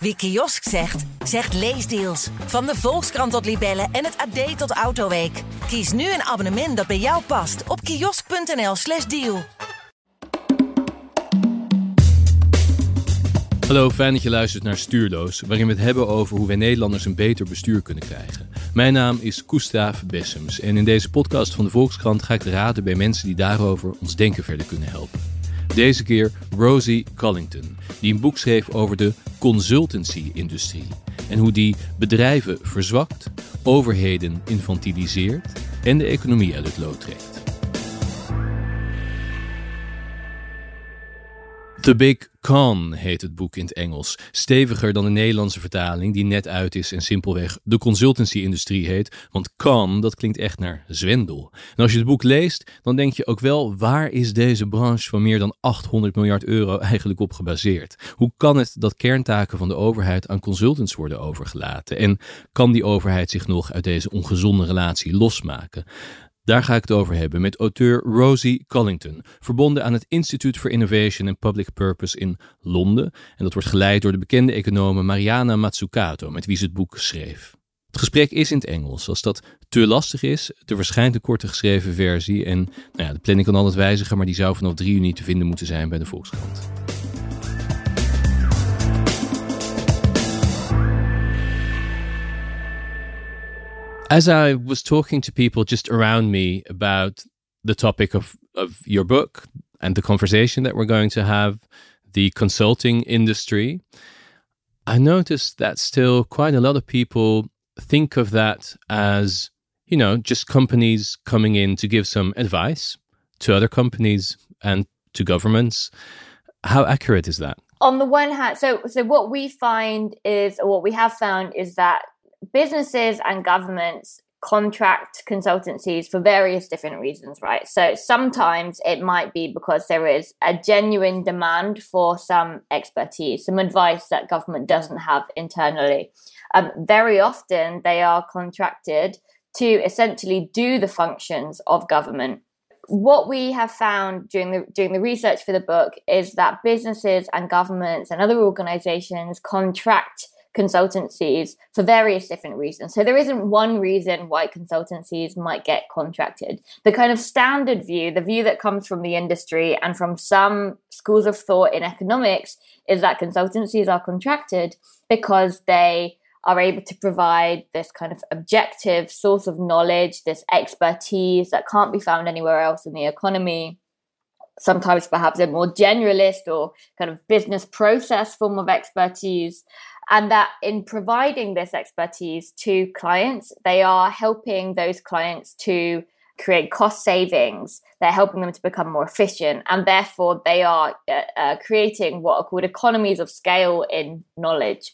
Wie kiosk zegt, zegt leesdeals. Van de Volkskrant tot Libellen en het AD tot Autoweek. Kies nu een abonnement dat bij jou past op kiosk.nl/slash deal. Hallo, fijn dat je luistert naar Stuurloos, waarin we het hebben over hoe wij Nederlanders een beter bestuur kunnen krijgen. Mijn naam is Koestaaf Bessems en in deze podcast van de Volkskrant ga ik raden bij mensen die daarover ons denken verder kunnen helpen. Deze keer Rosie Collington, die een boek schreef over de consultancy-industrie en hoe die bedrijven verzwakt, overheden infantiliseert en de economie uit het lood trekt. The Big Con heet het boek in het Engels. Steviger dan de Nederlandse vertaling, die net uit is en simpelweg de consultancy-industrie heet. Want con, dat klinkt echt naar zwendel. En als je het boek leest, dan denk je ook wel: waar is deze branche van meer dan 800 miljard euro eigenlijk op gebaseerd? Hoe kan het dat kerntaken van de overheid aan consultants worden overgelaten? En kan die overheid zich nog uit deze ongezonde relatie losmaken? Daar ga ik het over hebben met auteur Rosie Collington, verbonden aan het Institute for Innovation and Public Purpose in Londen. En dat wordt geleid door de bekende econoom Mariana Mazzucato, met wie ze het boek schreef. Het gesprek is in het Engels. Als dat te lastig is, er verschijnt een korte geschreven versie. En nou ja, de planning kan altijd wijzigen, maar die zou vanaf 3 juni te vinden moeten zijn bij de Volkskrant. As I was talking to people just around me about the topic of, of your book and the conversation that we're going to have, the consulting industry, I noticed that still quite a lot of people think of that as, you know, just companies coming in to give some advice to other companies and to governments. How accurate is that? On the one hand, so so what we find is, or what we have found is that businesses and governments contract consultancies for various different reasons, right? So sometimes it might be because there is a genuine demand for some expertise, some advice that government doesn't have internally. Um, very often they are contracted to essentially do the functions of government. What we have found during the during the research for the book is that businesses and governments and other organizations contract consultancies for various different reasons. So there isn't one reason why consultancies might get contracted. The kind of standard view, the view that comes from the industry and from some schools of thought in economics, is that consultancies are contracted because they are able to provide this kind of objective source of knowledge, this expertise that can't be found anywhere else in the economy sometimes perhaps a more generalist or kind of business process form of expertise and that in providing this expertise to clients, they are helping those clients to create cost savings. They're helping them to become more efficient, and therefore they are uh, uh, creating what are called economies of scale in knowledge.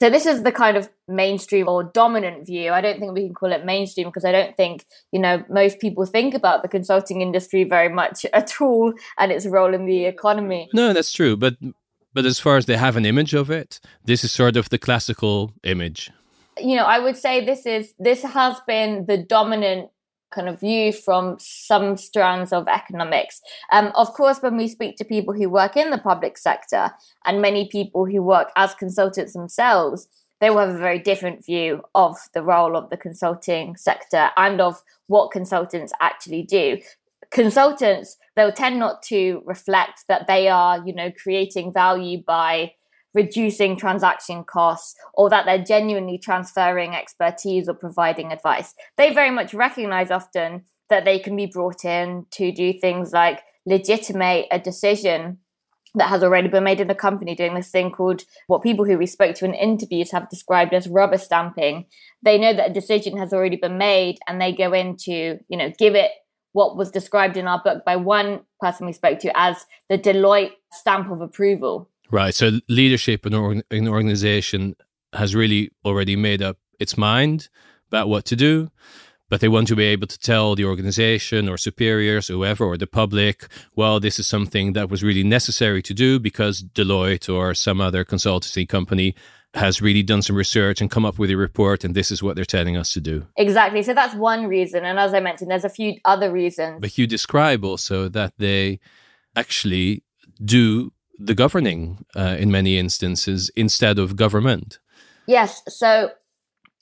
So this is the kind of mainstream or dominant view. I don't think we can call it mainstream because I don't think, you know, most people think about the consulting industry very much at all and its role in the economy. No, that's true, but but as far as they have an image of it, this is sort of the classical image. You know, I would say this is this has been the dominant kind of view from some strands of economics. Um, of course, when we speak to people who work in the public sector and many people who work as consultants themselves, they will have a very different view of the role of the consulting sector and of what consultants actually do consultants they'll tend not to reflect that they are you know creating value by reducing transaction costs or that they're genuinely transferring expertise or providing advice they very much recognize often that they can be brought in to do things like legitimate a decision that has already been made in a company doing this thing called what people who we spoke to in interviews have described as rubber stamping. They know that a decision has already been made and they go in to, you know, give it what was described in our book by one person we spoke to as the Deloitte stamp of approval. Right. So leadership in an organization has really already made up its mind about what to do, but they want to be able to tell the organization or superiors, whoever, or the public, well, this is something that was really necessary to do because Deloitte or some other consultancy company has really done some research and come up with a report, and this is what they're telling us to do. Exactly. So that's one reason. And as I mentioned, there's a few other reasons. But you describe also that they actually do the governing uh, in many instances instead of government. Yes. So,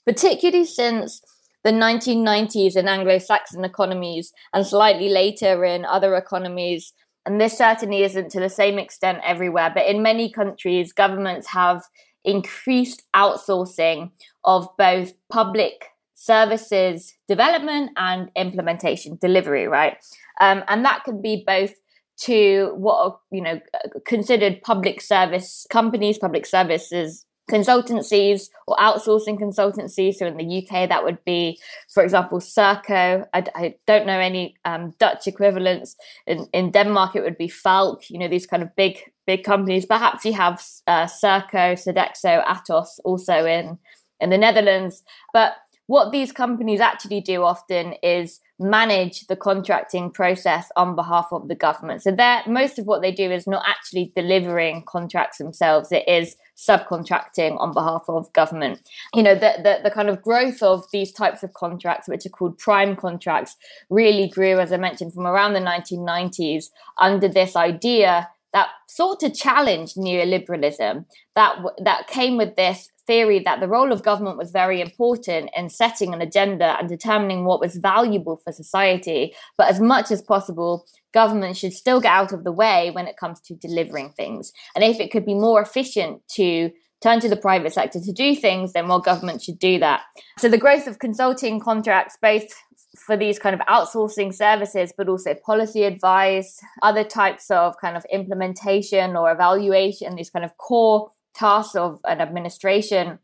particularly since the 1990s in Anglo Saxon economies and slightly later in other economies, and this certainly isn't to the same extent everywhere, but in many countries, governments have increased outsourcing of both public services development and implementation delivery, right? Um, and that could be both to what are you know considered public service companies, public services consultancies or outsourcing consultancies. So in the UK, that would be, for example, Serco. I, I don't know any um, Dutch equivalents. In, in Denmark, it would be Falck. You know these kind of big big companies. Perhaps you have uh, Serco, Sodexo, Atos also in in the Netherlands, but what these companies actually do often is manage the contracting process on behalf of the government. So that most of what they do is not actually delivering contracts themselves. It is subcontracting on behalf of government. You know, the, the, the kind of growth of these types of contracts, which are called prime contracts, really grew, as I mentioned, from around the 1990s under this idea that sought to challenge neoliberalism that that came with this theory that the role of government was very important in setting an agenda and determining what was valuable for society. But as much as possible, government should still get out of the way when it comes to delivering things. And if it could be more efficient to turn to the private sector to do things, then more government should do that. So the growth of consulting contracts, both for these kind of outsourcing services, but also policy advice, other types of kind of implementation or evaluation, these kind of core tasks of an administration.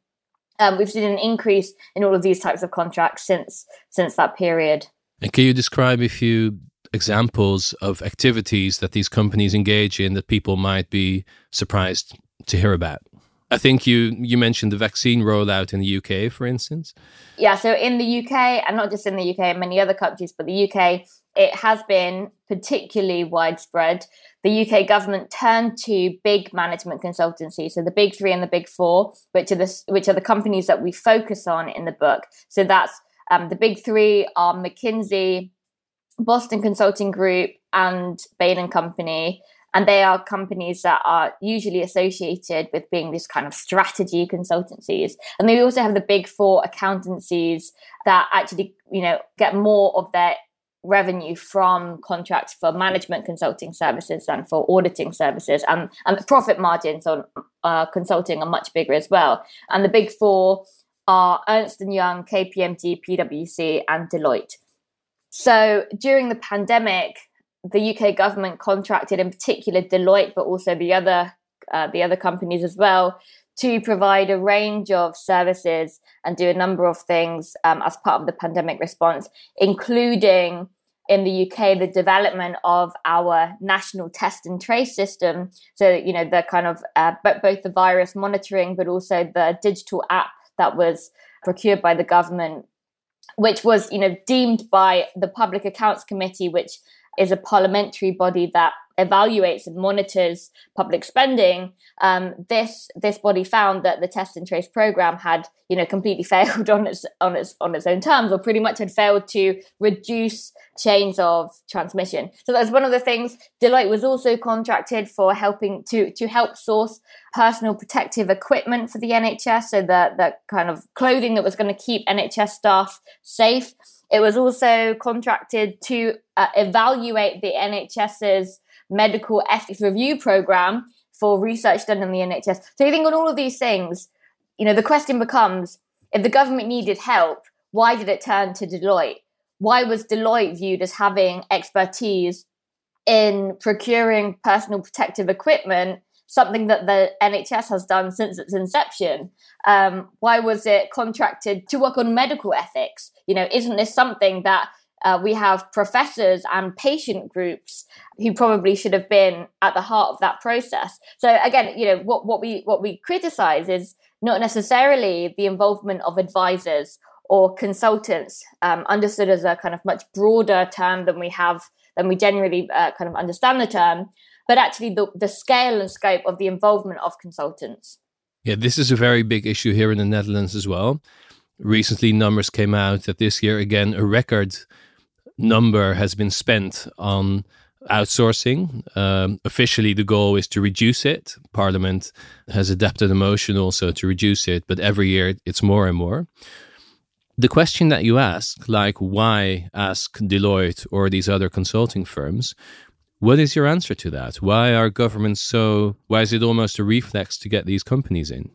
Um, we've seen an increase in all of these types of contracts since since that period. And can you describe a few examples of activities that these companies engage in that people might be surprised to hear about? I think you you mentioned the vaccine rollout in the UK, for instance. Yeah, so in the UK, and not just in the UK, many other countries, but the UK, it has been particularly widespread the UK government turned to big management consultancies, so the big three and the big four, which are the which are the companies that we focus on in the book. So that's um, the big three are McKinsey, Boston Consulting Group, and Bain and Company. And they are companies that are usually associated with being this kind of strategy consultancies. And they also have the big four accountancies that actually, you know, get more of their revenue from contracts for management consulting services and for auditing services. And, and the profit margins on uh, consulting are much bigger as well. And the big four are ernst & young kpmg pwc and deloitte. So during the pandemic the uk government contracted in particular deloitte but also the other uh, the other companies as well to provide a range of services and do a number of things um, as part of the pandemic response, including in the UK the development of our national test and trace system. So, you know, the kind of uh, both the virus monitoring, but also the digital app that was procured by the government, which was, you know, deemed by the Public Accounts Committee, which is a parliamentary body that evaluates and monitors public spending, um, this this body found that the test and trace program had you know completely failed on its on its on its own terms, or pretty much had failed to reduce chains of transmission. So that's one of the things. Deloitte was also contracted for helping to to help source personal protective equipment for the NHS, so the the kind of clothing that was going to keep NHS staff safe. It was also contracted to uh, evaluate the NHS's medical ethics review program for research done in the NHS. So you think on all of these things, you know, the question becomes if the government needed help, why did it turn to Deloitte? Why was Deloitte viewed as having expertise in procuring personal protective equipment, something that the NHS has done since its inception? Um, why was it contracted to work on medical ethics? You know, isn't this something that uh, we have professors and patient groups who probably should have been at the heart of that process. So again, you know, what, what we what we criticize is not necessarily the involvement of advisors or consultants, um, understood as a kind of much broader term than we have than we generally uh, kind of understand the term, but actually the, the scale and scope of the involvement of consultants. Yeah, this is a very big issue here in the Netherlands as well. Recently, numbers came out that this year, again, a record number has been spent on outsourcing. Um, officially, the goal is to reduce it. Parliament has adapted a motion also to reduce it, but every year it's more and more. The question that you ask, like why ask Deloitte or these other consulting firms, what is your answer to that? Why are governments so, why is it almost a reflex to get these companies in?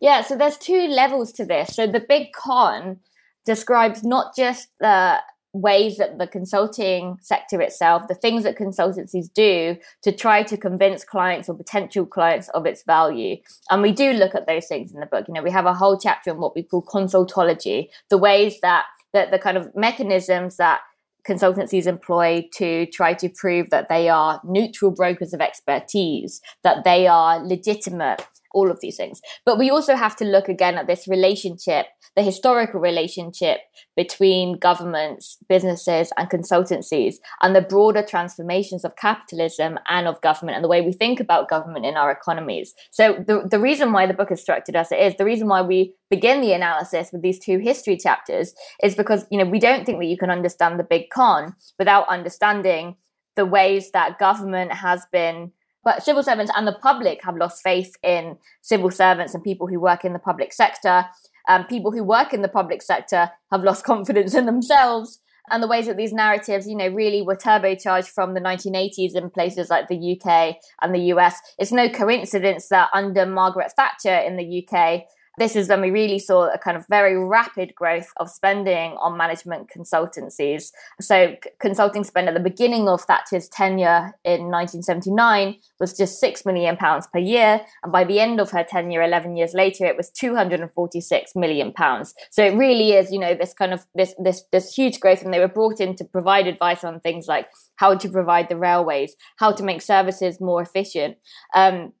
Yeah, so there's two levels to this. So the big con describes not just the ways that the consulting sector itself, the things that consultancies do to try to convince clients or potential clients of its value. And we do look at those things in the book. You know, we have a whole chapter on what we call consultology, the ways that that the kind of mechanisms that consultancies employ to try to prove that they are neutral brokers of expertise, that they are legitimate all of these things. But we also have to look again at this relationship, the historical relationship between governments, businesses, and consultancies, and the broader transformations of capitalism and of government and the way we think about government in our economies. So, the, the reason why the book is structured as it is, the reason why we begin the analysis with these two history chapters is because, you know, we don't think that you can understand the big con without understanding the ways that government has been but civil servants and the public have lost faith in civil servants and people who work in the public sector. Um, people who work in the public sector have lost confidence in themselves. And the ways that these narratives, you know, really were turbocharged from the 1980s in places like the UK and the US. It's no coincidence that under Margaret Thatcher in the UK, this is when we really saw a kind of very rapid growth of spending on management consultancies. So, consulting spend at the beginning of Thatcher's tenure in 1979 was just six million pounds per year, and by the end of her tenure, 11 years later, it was 246 million pounds. So it really is, you know, this kind of this this this huge growth, and they were brought in to provide advice on things like how to provide the railways, how to make services more efficient. Um,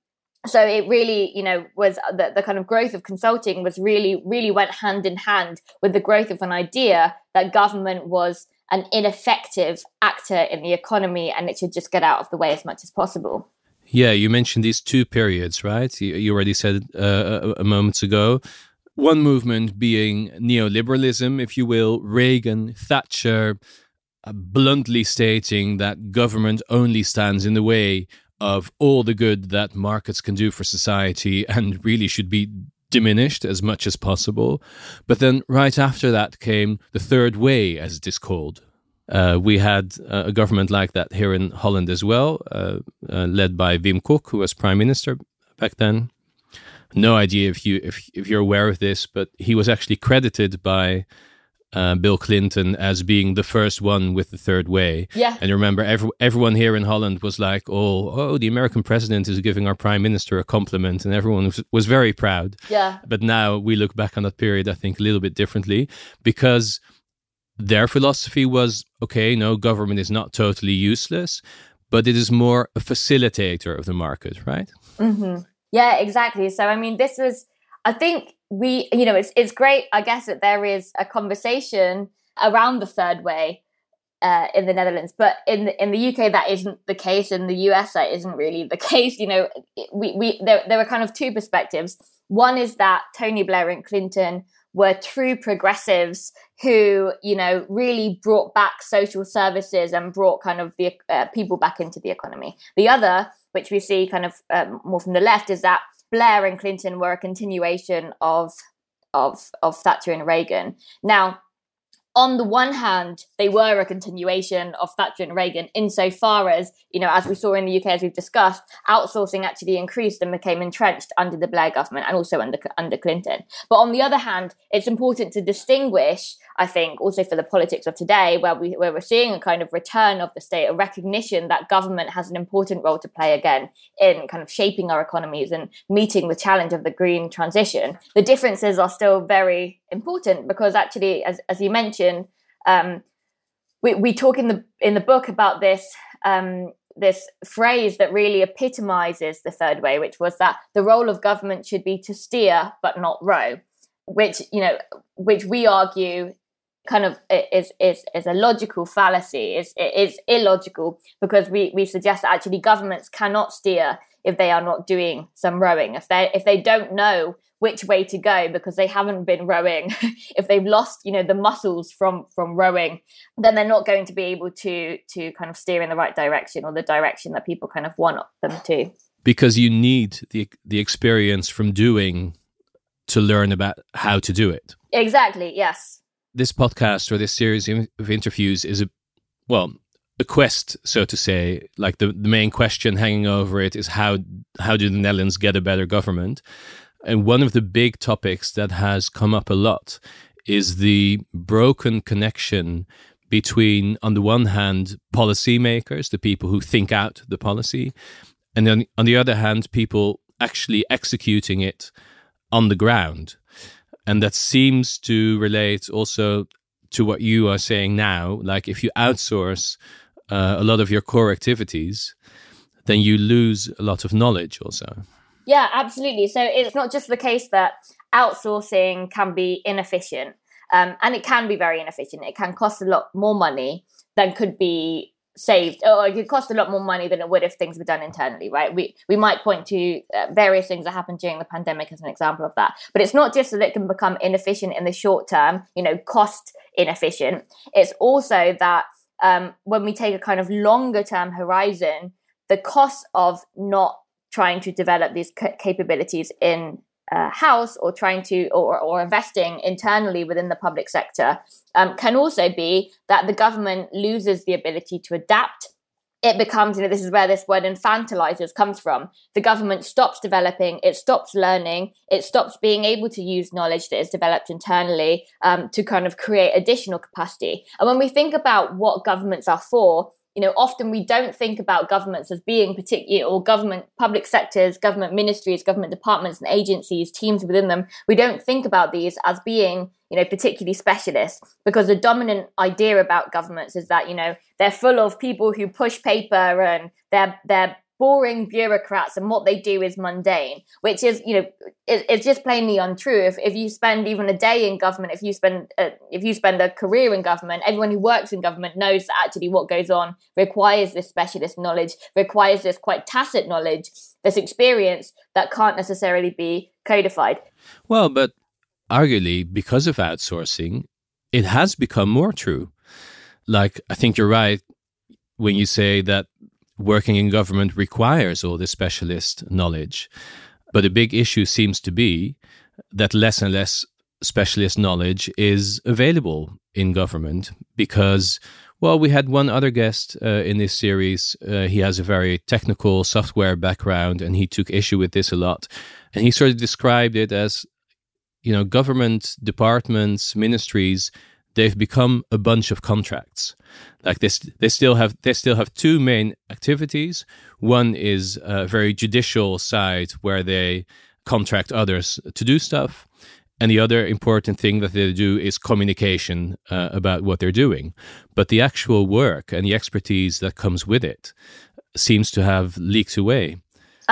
so it really you know was the, the kind of growth of consulting was really really went hand in hand with the growth of an idea that government was an ineffective actor in the economy and it should just get out of the way as much as possible. Yeah you mentioned these two periods right? You, you already said uh, a, a moment ago. One movement being neoliberalism if you will. Reagan thatcher uh, bluntly stating that government only stands in the way of all the good that markets can do for society and really should be diminished as much as possible. But then right after that came the third way, as it is called. Uh, we had uh, a government like that here in Holland as well, uh, uh, led by Wim Kok, who was prime minister back then. No idea if you if if you're aware of this, but he was actually credited by uh, Bill Clinton as being the first one with the third way. Yeah. And remember, every, everyone here in Holland was like, oh, oh, the American president is giving our prime minister a compliment. And everyone was, was very proud. Yeah. But now we look back on that period, I think, a little bit differently because their philosophy was okay, no, government is not totally useless, but it is more a facilitator of the market, right? Mm-hmm. Yeah, exactly. So, I mean, this was, I think we, you know, it's it's great. I guess that there is a conversation around the third way uh, in the Netherlands, but in the, in the UK that isn't the case. In the US that isn't really the case. You know, we we there there are kind of two perspectives. One is that Tony Blair and Clinton were true progressives who, you know, really brought back social services and brought kind of the uh, people back into the economy. The other, which we see kind of um, more from the left, is that Blair and Clinton were a continuation of of of Thatcher and Reagan. Now, on the one hand, they were a continuation of Thatcher and Reagan insofar as, you know, as we saw in the UK, as we've discussed, outsourcing actually increased and became entrenched under the Blair government and also under, under Clinton. But on the other hand, it's important to distinguish, I think, also for the politics of today, where, we, where we're seeing a kind of return of the state, a recognition that government has an important role to play again in kind of shaping our economies and meeting the challenge of the green transition. The differences are still very important because actually, as, as you mentioned, um, we, we talk in the in the book about this um, this phrase that really epitomizes the third way, which was that the role of government should be to steer but not row, which you know, which we argue kind of is is is a logical fallacy. is is illogical because we we suggest that actually governments cannot steer if they are not doing some rowing. If they if they don't know which way to go because they haven't been rowing if they've lost you know the muscles from from rowing then they're not going to be able to to kind of steer in the right direction or the direction that people kind of want them to. Because you need the the experience from doing to learn about how to do it. Exactly yes. This podcast or this series of interviews is a well a quest so to say like the, the main question hanging over it is how how do the netherlands get a better government and one of the big topics that has come up a lot is the broken connection between, on the one hand, policymakers, the people who think out the policy, and then on the other hand, people actually executing it on the ground. And that seems to relate also to what you are saying now. Like if you outsource uh, a lot of your core activities, then you lose a lot of knowledge also. Yeah, absolutely. So it's not just the case that outsourcing can be inefficient, um, and it can be very inefficient. It can cost a lot more money than could be saved, or it could cost a lot more money than it would if things were done internally, right? We we might point to uh, various things that happened during the pandemic as an example of that. But it's not just that it can become inefficient in the short term, you know, cost inefficient. It's also that um, when we take a kind of longer term horizon, the cost of not trying to develop these capabilities in uh, house or trying to or, or investing internally within the public sector um, can also be that the government loses the ability to adapt it becomes you know this is where this word infantilizers comes from the government stops developing it stops learning it stops being able to use knowledge that is developed internally um, to kind of create additional capacity and when we think about what governments are for you know, often we don't think about governments as being particular or government, public sectors, government ministries, government departments and agencies, teams within them. We don't think about these as being, you know, particularly specialist because the dominant idea about governments is that, you know, they're full of people who push paper and they're, they're boring bureaucrats and what they do is mundane, which is, you know, it, it's just plainly untrue. If, if you spend even a day in government, if you spend a, if you spend a career in government, everyone who works in government knows that actually what goes on requires this specialist knowledge, requires this quite tacit knowledge, this experience that can't necessarily be codified. Well, but arguably because of outsourcing, it has become more true. Like I think you're right when you say that working in government requires all this specialist knowledge. But a big issue seems to be that less and less specialist knowledge is available in government because, well, we had one other guest uh, in this series. Uh, he has a very technical software background and he took issue with this a lot. And he sort of described it as, you know, government departments, ministries they've become a bunch of contracts. Like this, they still have they still have two main activities. One is a very judicial side where they contract others to do stuff, and the other important thing that they do is communication uh, about what they're doing. But the actual work and the expertise that comes with it seems to have leaked away.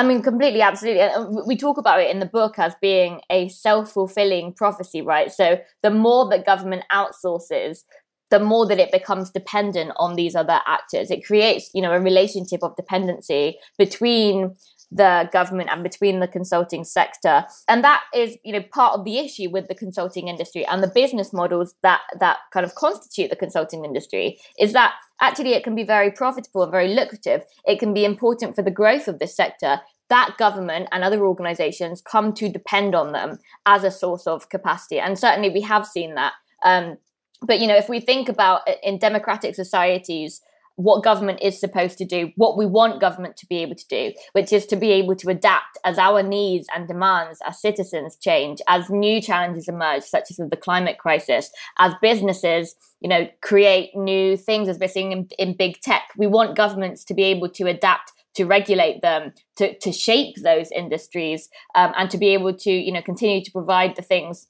I mean, completely, absolutely. We talk about it in the book as being a self fulfilling prophecy, right? So the more that government outsources, the more that it becomes dependent on these other actors. It creates, you know, a relationship of dependency between the government and between the consulting sector. And that is you know part of the issue with the consulting industry and the business models that that kind of constitute the consulting industry is that actually it can be very profitable and very lucrative. It can be important for the growth of this sector. That government and other organizations come to depend on them as a source of capacity. And certainly we have seen that. Um, but you know if we think about in democratic societies what government is supposed to do, what we want government to be able to do, which is to be able to adapt as our needs and demands as citizens change, as new challenges emerge, such as the climate crisis, as businesses, you know, create new things as we're seeing in, in big tech. We want governments to be able to adapt to regulate them, to, to shape those industries, um, and to be able to, you know, continue to provide the things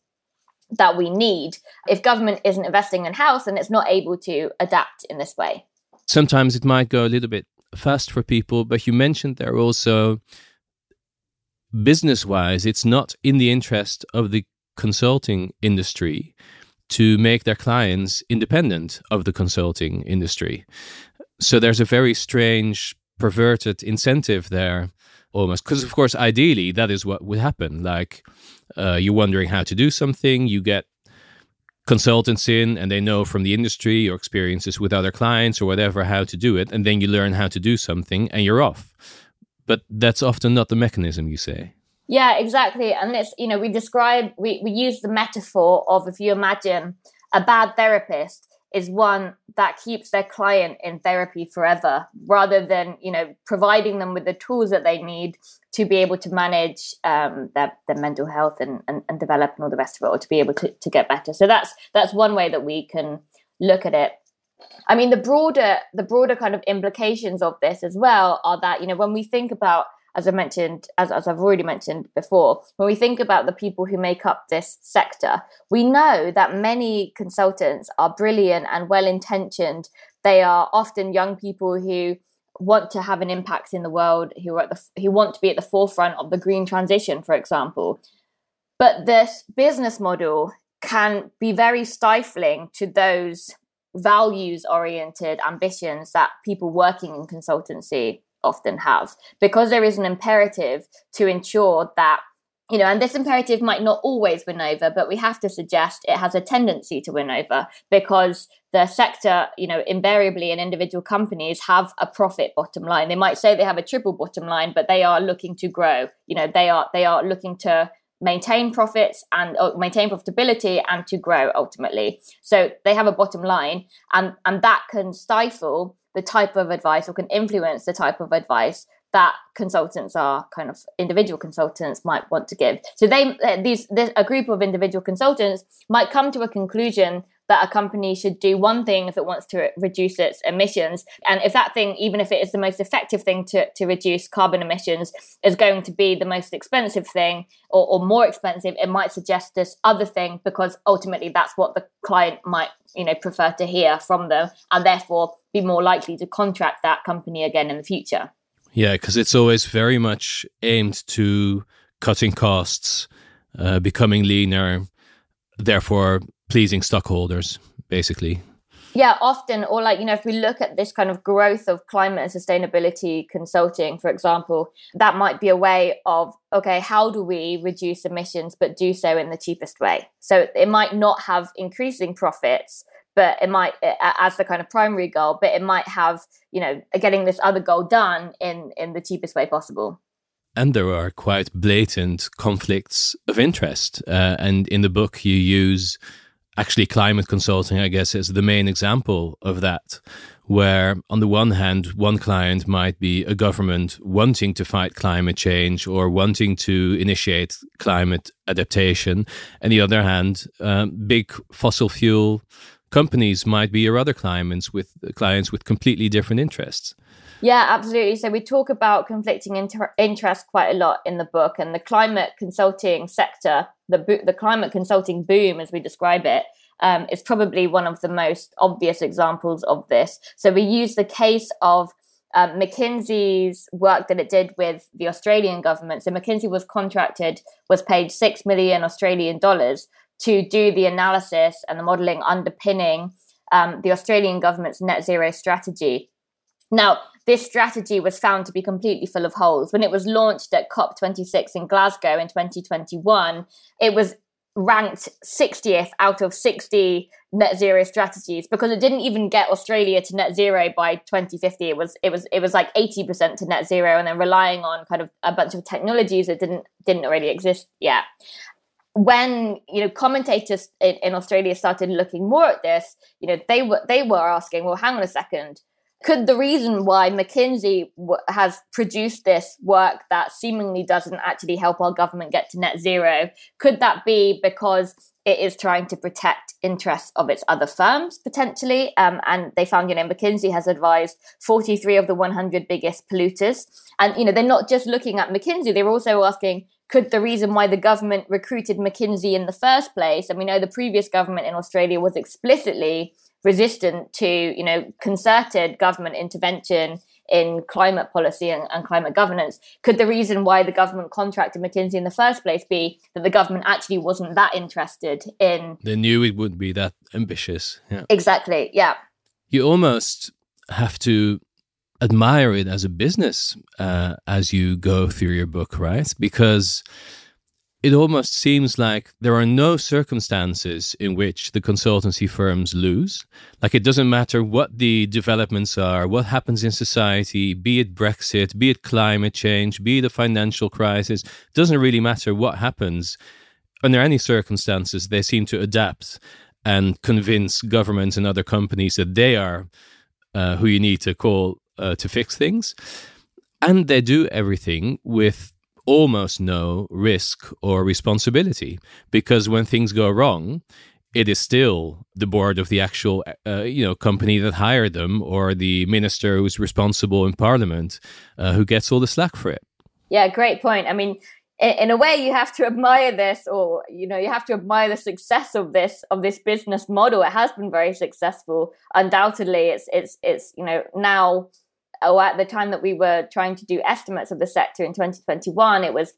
that we need. If government isn't investing in house, and it's not able to adapt in this way sometimes it might go a little bit fast for people, but you mentioned there also business wise, it's not in the interest of the consulting industry to make their clients independent of the consulting industry. So there's a very strange, perverted incentive there almost because of course ideally that is what would happen like uh, you're wondering how to do something you get consultants in and they know from the industry or experiences with other clients or whatever how to do it and then you learn how to do something and you're off. But that's often not the mechanism you say. Yeah exactly. And it's you know we describe we, we use the metaphor of if you imagine a bad therapist is one that keeps their client in therapy forever rather than you know providing them with the tools that they need to be able to manage um, their, their mental health and, and, and develop and all the rest of it or to be able to, to get better. So that's that's one way that we can look at it. I mean the broader the broader kind of implications of this as well are that you know when we think about as I mentioned, as, as I've already mentioned before, when we think about the people who make up this sector, we know that many consultants are brilliant and well intentioned. They are often young people who want to have an impact in the world, who are at the, who want to be at the forefront of the green transition, for example. But this business model can be very stifling to those values oriented ambitions that people working in consultancy often have because there is an imperative to ensure that you know and this imperative might not always win over but we have to suggest it has a tendency to win over because the sector you know invariably in individual companies have a profit bottom line. They might say they have a triple bottom line but they are looking to grow. You know they are they are looking to maintain profits and maintain profitability and to grow ultimately. So they have a bottom line and and that can stifle the type of advice or can influence the type of advice that consultants are kind of individual consultants might want to give. So they uh, these this, a group of individual consultants might come to a conclusion that a company should do one thing if it wants to reduce its emissions and if that thing even if it is the most effective thing to, to reduce carbon emissions is going to be the most expensive thing or, or more expensive it might suggest this other thing because ultimately that's what the client might you know prefer to hear from them and therefore be more likely to contract that company again in the future. Yeah, because it's always very much aimed to cutting costs, uh, becoming leaner, therefore pleasing stockholders, basically. Yeah, often, or like, you know, if we look at this kind of growth of climate and sustainability consulting, for example, that might be a way of, okay, how do we reduce emissions, but do so in the cheapest way? So it might not have increasing profits, but it might as the kind of primary goal but it might have you know getting this other goal done in in the cheapest way possible and there are quite blatant conflicts of interest uh, and in the book you use actually climate consulting i guess is the main example of that where on the one hand one client might be a government wanting to fight climate change or wanting to initiate climate adaptation and the other hand um, big fossil fuel companies might be your other clients with clients with completely different interests. Yeah, absolutely. So we talk about conflicting inter- interests quite a lot in the book, and the climate consulting sector, the bo- the climate consulting boom, as we describe it, um, is probably one of the most obvious examples of this. So we use the case of um, McKinsey's work that it did with the Australian government. So McKinsey was contracted, was paid six million Australian dollars to do the analysis and the modeling underpinning um, the Australian government's net zero strategy. Now, this strategy was found to be completely full of holes. When it was launched at COP26 in Glasgow in 2021, it was ranked 60th out of 60 net zero strategies because it didn't even get Australia to net zero by 2050 it was it was it was like 80% to net zero and then relying on kind of a bunch of technologies that didn't didn't already exist yet when you know commentators in, in, Australia started looking more at this, you know they were they were asking, well, hang on a second, could the reason why McKinsey w- has produced this work that seemingly doesn't actually help our government get to net zero, could that be because it is trying to protect interests of its other firms potentially? Um, and they found, you know, McKinsey has advised 43 of the 100 biggest polluters, and you know they're not just looking at McKinsey; they're also asking could the reason why the government recruited McKinsey in the first place, and we know the previous government in Australia was explicitly resistant to, you know, concerted government intervention in climate policy and, and, climate governance. Could the reason why the government contracted McKinsey in the first place be that the government actually wasn't that interested in? They knew it wouldn't be that ambitious. Yeah. Exactly. Yeah. You almost have to admire it as a business uh, as you go through your book, right? Because it almost seems like there are no circumstances in which the consultancy firms lose. Like it doesn't matter what the developments are, what happens in society, be it Brexit, be it climate change, be it a financial crisis, doesn't really matter what happens. Under any circumstances, they seem to adapt and convince governments and other companies that they are uh, who you need to call uh, to fix things. And they do everything with almost no risk or responsibility because when things go wrong, it is still the board of the actual uh, you know company that hired them or the minister who's responsible in parliament uh, who gets all the slack for it. Yeah, great point. I mean, in a way you have to admire this or you know you have to admire the success of this of this business model it has been very successful undoubtedly it's it's it's you know now or at the time that we were trying to do estimates of the sector in 2021 it was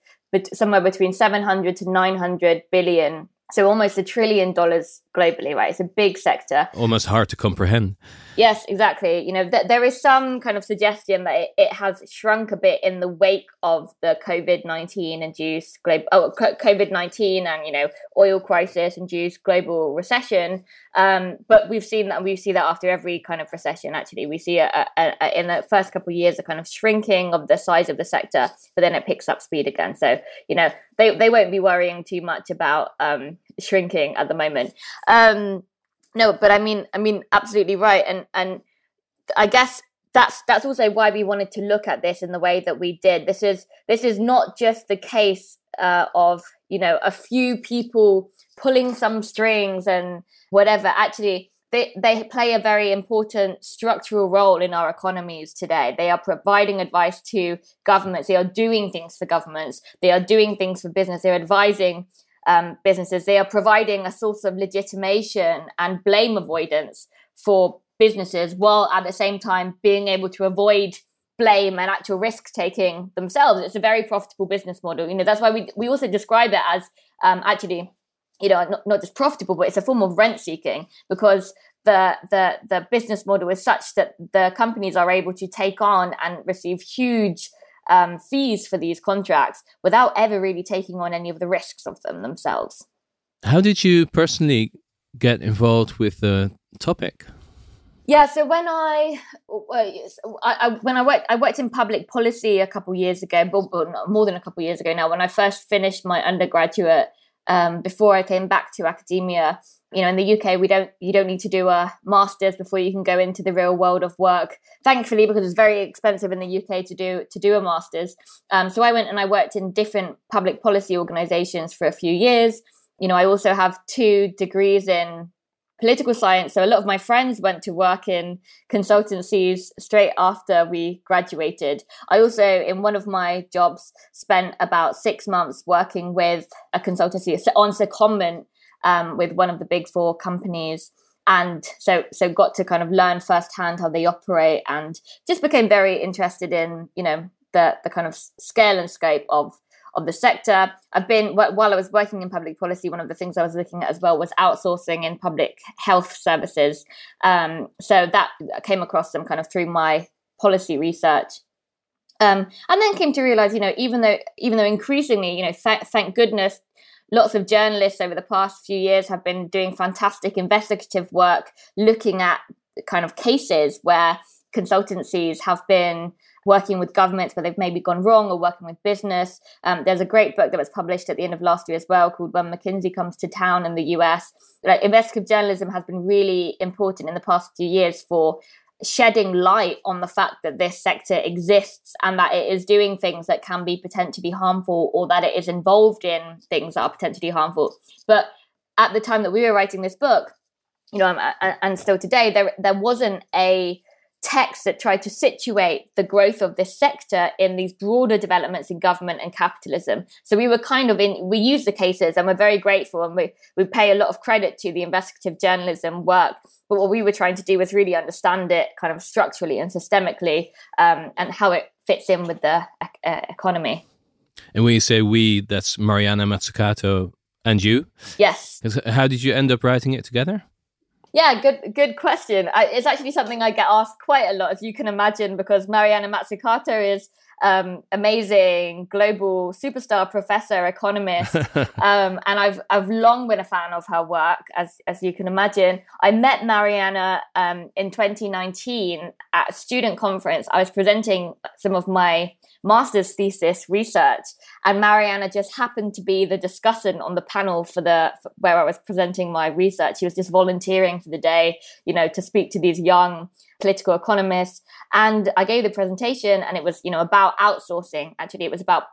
somewhere between 700 to 900 billion so almost a trillion dollars globally, right? It's a big sector. Almost hard to comprehend. Yes, exactly. You know, th- there is some kind of suggestion that it, it, has shrunk a bit in the wake of the COVID nineteen induced global oh, COVID nineteen and you know oil crisis induced global recession. Um, but we've seen that we see that after every kind of recession. Actually, we see a, a, a, in the first couple of years a kind of shrinking of the size of the sector, but then it picks up speed again. So you know they they won't be worrying too much about um, shrinking at the moment. Um, no, but I mean, I mean, absolutely right, and and I guess that's that's also why we wanted to look at this in the way that we did. This is this is not just the case uh, of you know a few people pulling some strings and whatever. Actually, they they play a very important structural role in our economies today. They are providing advice to governments. They are doing things for governments. They are doing things for business. They're advising um, businesses. They are providing a source of legitimation and blame avoidance for businesses, while at the same time being able to avoid blame and actual risk taking themselves. It's a very profitable business model. You know, that's why we we also describe it as um, actually, you know, not, not just profitable, but it's a form of rent seeking because the the the business model is such that the companies are able to take on and receive huge um, fees for these contracts without ever really taking on any of the risks of them themselves. How did you personally get involved with the topic? Yeah, so when I, I, when I worked, I worked in public policy a couple years ago, but more than a couple years ago now. When I first finished my undergraduate, um, before I came back to academia, you know in the uk we don't you don't need to do a masters before you can go into the real world of work. Thankfully because it's very expensive in the uk to do to do a masters. Um, so i went and i worked in different public policy organizations for a few years. You know i also have two degrees in political science. So a lot of my friends went to work in consultancies straight after we graduated. I also in one of my jobs spent about six months working with a consultancy on secondment um, with one of the big four companies and so so got to kind of learn firsthand how they operate and just became very interested in you know the the kind of scale and scope of of the sector. I've been while I was working in public policy, one of the things I was looking at as well was outsourcing in public health services. Um, so that came across them kind of through my policy research. Um, and then came to realize, you know, even though even though increasingly, you know, th- thank goodness lots of journalists over the past few years have been doing fantastic investigative work looking at kind of cases where consultancies have been working with governments where they've maybe gone wrong or working with business. Um, there's a great book that was published at the end of last year as well called When McKinsey Comes to Town in the US. Like, investigative journalism has been really important in the past few years for shedding light on the fact that this sector exists and that it is doing things that can be potentially harmful or that it is involved in things that are potentially harmful. But at the time that we were writing this book, you know, uh, uh, and still today, there there wasn't a text that tried to situate the growth of this sector in these broader developments in government and capitalism. So we were kind of in, we use the cases and we're very grateful and we, we pay a lot of credit to the investigative journalism work. But what we were trying to do was really understand it kind of structurally and systemically um, and how it fits in with the uh, economy. And when you say we, that's Mariana Mazzucato and you? Yes. How did you end up writing it together? Yeah, good good question. I, it's actually something I get asked quite a lot, as you can imagine, because Mariana Mazzucato is um, amazing global superstar professor, economist, um, and I've I've long been a fan of her work, as as you can imagine. I met Mariana um, in 2019 at a student conference. I was presenting some of my master's thesis research, and Mariana just happened to be the discussant on the panel for the for where I was presenting my research. She was just volunteering for the day, you know, to speak to these young political economist. And I gave the presentation, and it was, you know, about outsourcing. Actually, it was about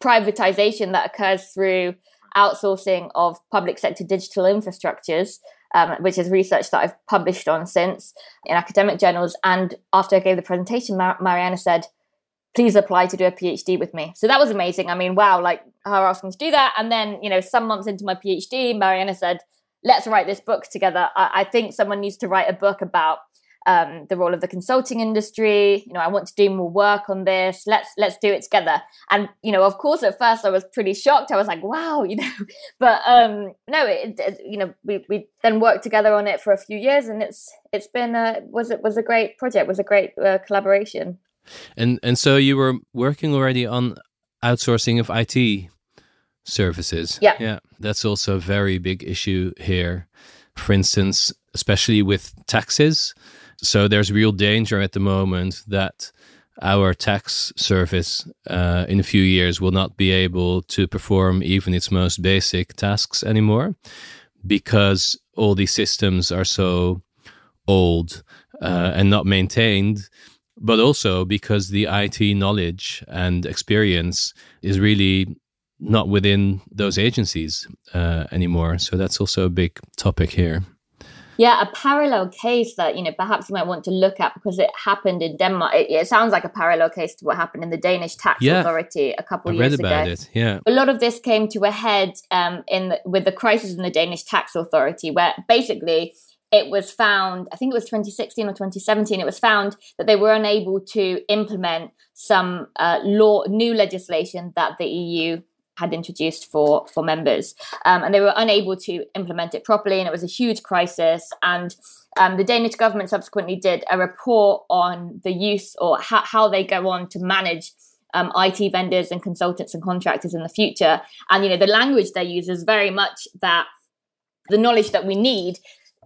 privatization that occurs through outsourcing of public sector digital infrastructures. Um, which is research that I've published on since in academic journals. And after I gave the presentation, Mar- Mariana said, please apply to do a PhD with me. So that was amazing. I mean, wow, like her asking to do that. And then, you know, some months into my PhD, Mariana said, let's write this book together. I, I think someone needs to write a book about um, the role of the consulting industry. You know, I want to do more work on this. Let's let's do it together. And you know, of course, at first I was pretty shocked. I was like, wow, you know, but um, no, it, it, you know, we we then worked together on it for a few years, and it's it's been a was it was a great project, was a great uh, collaboration. And and so you were working already on outsourcing of IT services. Yeah. Yeah. That's also a very big issue here. For instance, especially with taxes. So there's real danger at the moment that our tax service uh, in a few years will not be able to perform even its most basic tasks anymore because all these systems are so old uh, and not maintained but also because the IT knowledge and experience is really not within those agencies uh, anymore. So that's also a big topic here. Yeah, a parallel case that you know perhaps you might want to look at because it happened in Denmark. It, it sounds like a parallel case to what happened in the Danish tax yeah, authority a couple I years read about ago. It. Yeah, a lot of this came to a head um, in the, with the crisis in the Danish tax authority, where basically it was found, I think it was 2016 or 2017, it was found that they were unable to implement some uh, law, new legislation that the EU had introduced for for members, um, and they were unable to implement it properly, and it was a huge crisis. And um, the Danish government subsequently did a report on the use or ha- how they go on to manage um, IT vendors and consultants and contractors in the future. And you know, the language they use is very much that the knowledge that we need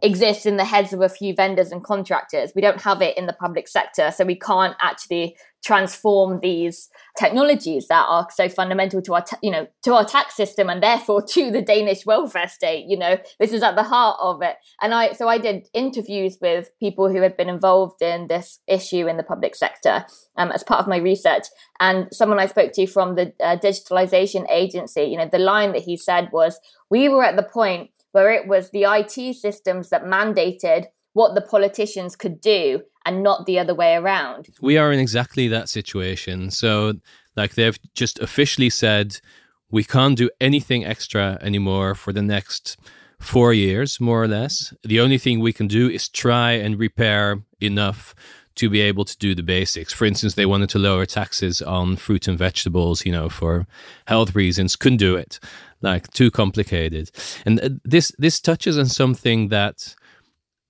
exists in the heads of a few vendors and contractors. We don't have it in the public sector, so we can't actually transform these technologies that are so fundamental to our ta- you know to our tax system and therefore to the Danish welfare state you know? This is at the heart of it. And I so I did interviews with people who had been involved in this issue in the public sector um, as part of my research. And someone I spoke to from the uh, digitalization agency you know the line that he said was we were at the point where it was the IT systems that mandated what the politicians could do and not the other way around. We are in exactly that situation. So, like, they've just officially said we can't do anything extra anymore for the next four years, more or less. The only thing we can do is try and repair enough to be able to do the basics. For instance, they wanted to lower taxes on fruit and vegetables, you know, for health reasons, couldn't do it. Like too complicated. And uh, this this touches on something that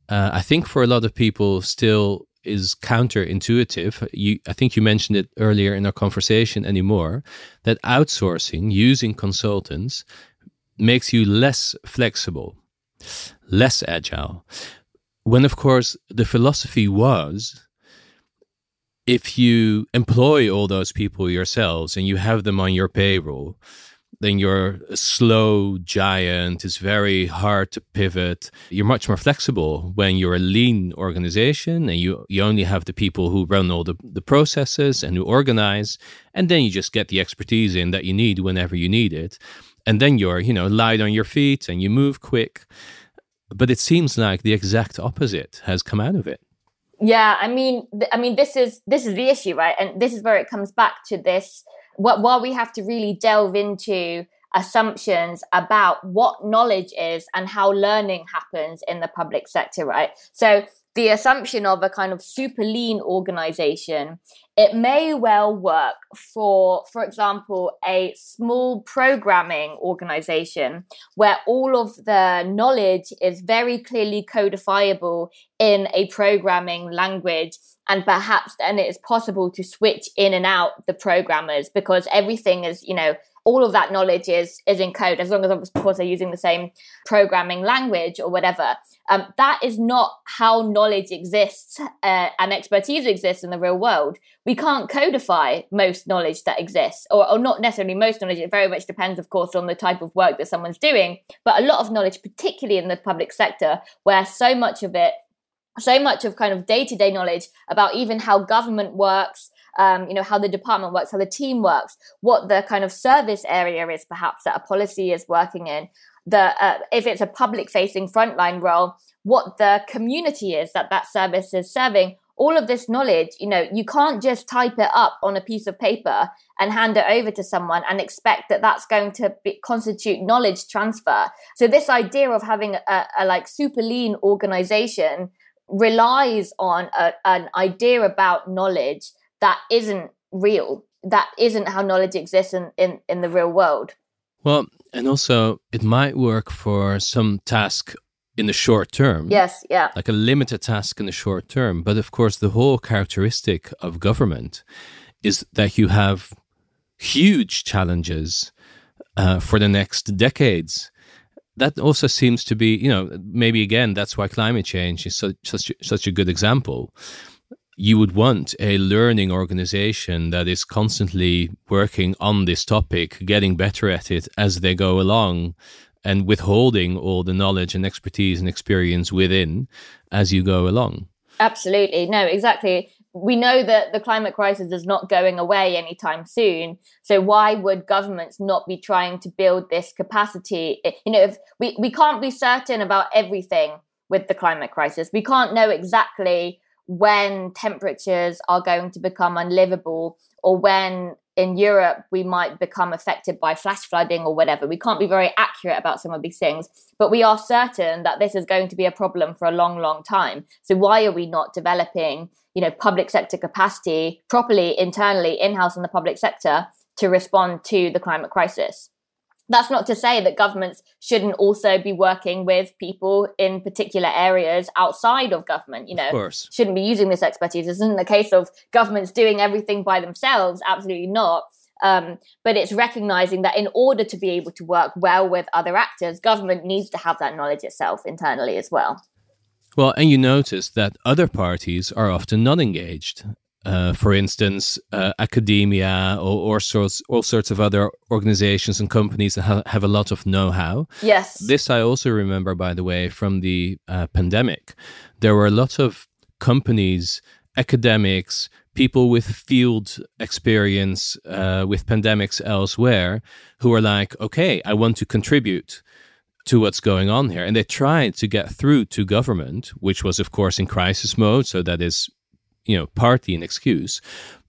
uh, I think for a lot of people still is counterintuitive. You, I think you mentioned it earlier in our conversation anymore that outsourcing using consultants makes you less flexible, less agile. When, of course, the philosophy was if you employ all those people yourselves and you have them on your payroll, then you're a slow giant. It's very hard to pivot. You're much more flexible when you're a lean organization and you, you only have the people who run all the, the processes and who organize. And then you just get the expertise in that you need whenever you need it. And then you're, you know, light on your feet and you move quick. But it seems like the exact opposite has come out of it. Yeah, I mean, I mean, this is this is the issue, right? And this is where it comes back to this. What while we have to really delve into assumptions about what knowledge is and how learning happens in the public sector, right? So the assumption of a kind of super lean organization, it may well work for, for example, a small programming organization where all of the knowledge is very clearly codifiable in a programming language. And perhaps then it is possible to switch in and out the programmers because everything is, you know, all of that knowledge is is in code as long as of course they're using the same programming language or whatever. Um, that is not how knowledge exists uh, and expertise exists in the real world. We can't codify most knowledge that exists or, or not necessarily most knowledge. It very much depends of course on the type of work that someone's doing but a lot of knowledge particularly in the public sector where so much of it so much of kind of day-to-day knowledge about even how government works um, you know, how the department works, how the team works, what the kind of service area is perhaps that a policy is working in, the uh, if it's a public facing frontline role, what the community is that that service is serving. All of this knowledge, you know, you can't just type it up on a piece of paper and hand it over to someone and expect that that's going to be, constitute knowledge transfer. So this idea of having a, a like super lean organization relies on a, an idea about knowledge that isn't real. That isn't how knowledge exists in, in, in the real world. Well, and also it might work for some task in the short term. Yes, yeah. Like a limited task in the short term. But of course, the whole characteristic of government is that you have huge challenges uh, for the next decades. That also seems to be, you know, maybe again, that's why climate change is such, such, such a good example you would want a learning organization that is constantly working on this topic, getting better at it as they go along, and withholding all the knowledge and expertise and experience within as you go along. Absolutely. No, exactly. We know that the climate crisis is not going away anytime soon. So why would governments not be trying to build this capacity? You know, if we, we can't be certain about everything with the climate crisis. We can't know exactly when temperatures are going to become unlivable or when in Europe we might become affected by flash flooding or whatever. We can't be very accurate about some of these things, but we are certain that this is going to be a problem for a long, long time. So why are we not developing, you know, public sector capacity properly internally in-house in the public sector to respond to the climate crisis? That's not to say that governments shouldn't also be working with people in particular areas outside of government you know. shouldn't be using this expertise. This isn't the case of governments doing everything by themselves absolutely not. Um, but it's recognizing that in order to be able to work well with other actors government needs to have that knowledge itself internally as well. Well, and you notice that other parties are often not engaged. Uh, for instance, uh, academia or, or sorts, all sorts of other organizations and companies that ha- have a lot of know-how. Yes. This I also remember, by the way, from the uh, pandemic. There were a lot of companies, academics, people with field experience uh, with pandemics elsewhere who were like, okay, I want to contribute to what's going on here. And they tried to get through to government, which was, of course, in crisis mode. So that is you know, partly an excuse.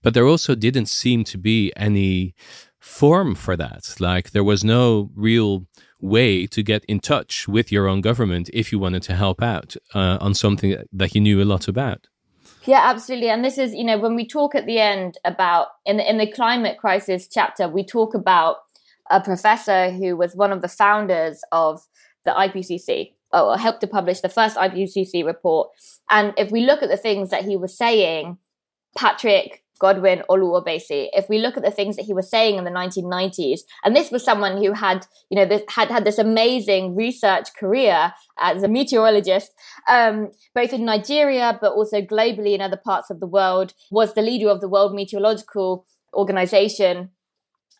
But there also didn't seem to be any form for that. Like there was no real way to get in touch with your own government if you wanted to help out uh, on something that you knew a lot about. Yeah, absolutely. And this is, you know, when we talk at the end about in the in the climate crisis chapter, we talk about a professor who was one of the founders of the IPCC, or helped to publish the first IPCC report. And if we look at the things that he was saying, Patrick Godwin Olu Obasi, if we look at the things that he was saying in the 1990s, and this was someone who had, you know, this, had had this amazing research career as a meteorologist, um, both in Nigeria but also globally in other parts of the world, was the leader of the World Meteorological Organization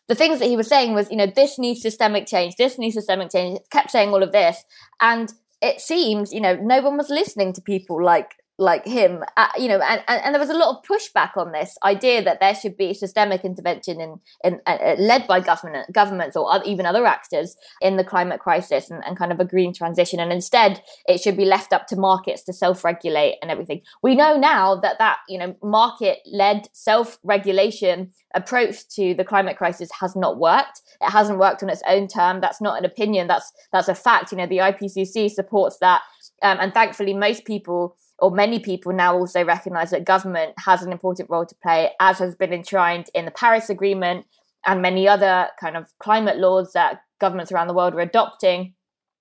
the things that he was saying was, you know, this needs systemic change, this needs systemic change. kept saying all of this. And it seems, you know, no one was listening to people like like him, uh, you know, and, and, and, there was a lot of pushback on this idea that there should be systemic intervention in, in uh, uh led by government governments or even other actors in the climate crisis and, and kind of a green transition, and instead it should be left up to markets to self-regulate and everything. We know now that that you know market-led self-regulation approach to the climate crisis has not worked. It hasn't worked on its own term. That's not an opinion. That's that's a fact. You know, the IPCC supports that, um, and thankfully, most people or many people now also recognize that government has an important role to play, as has been enshrined in the Paris Agreement and many other kind of climate laws that governments around the world are adopting.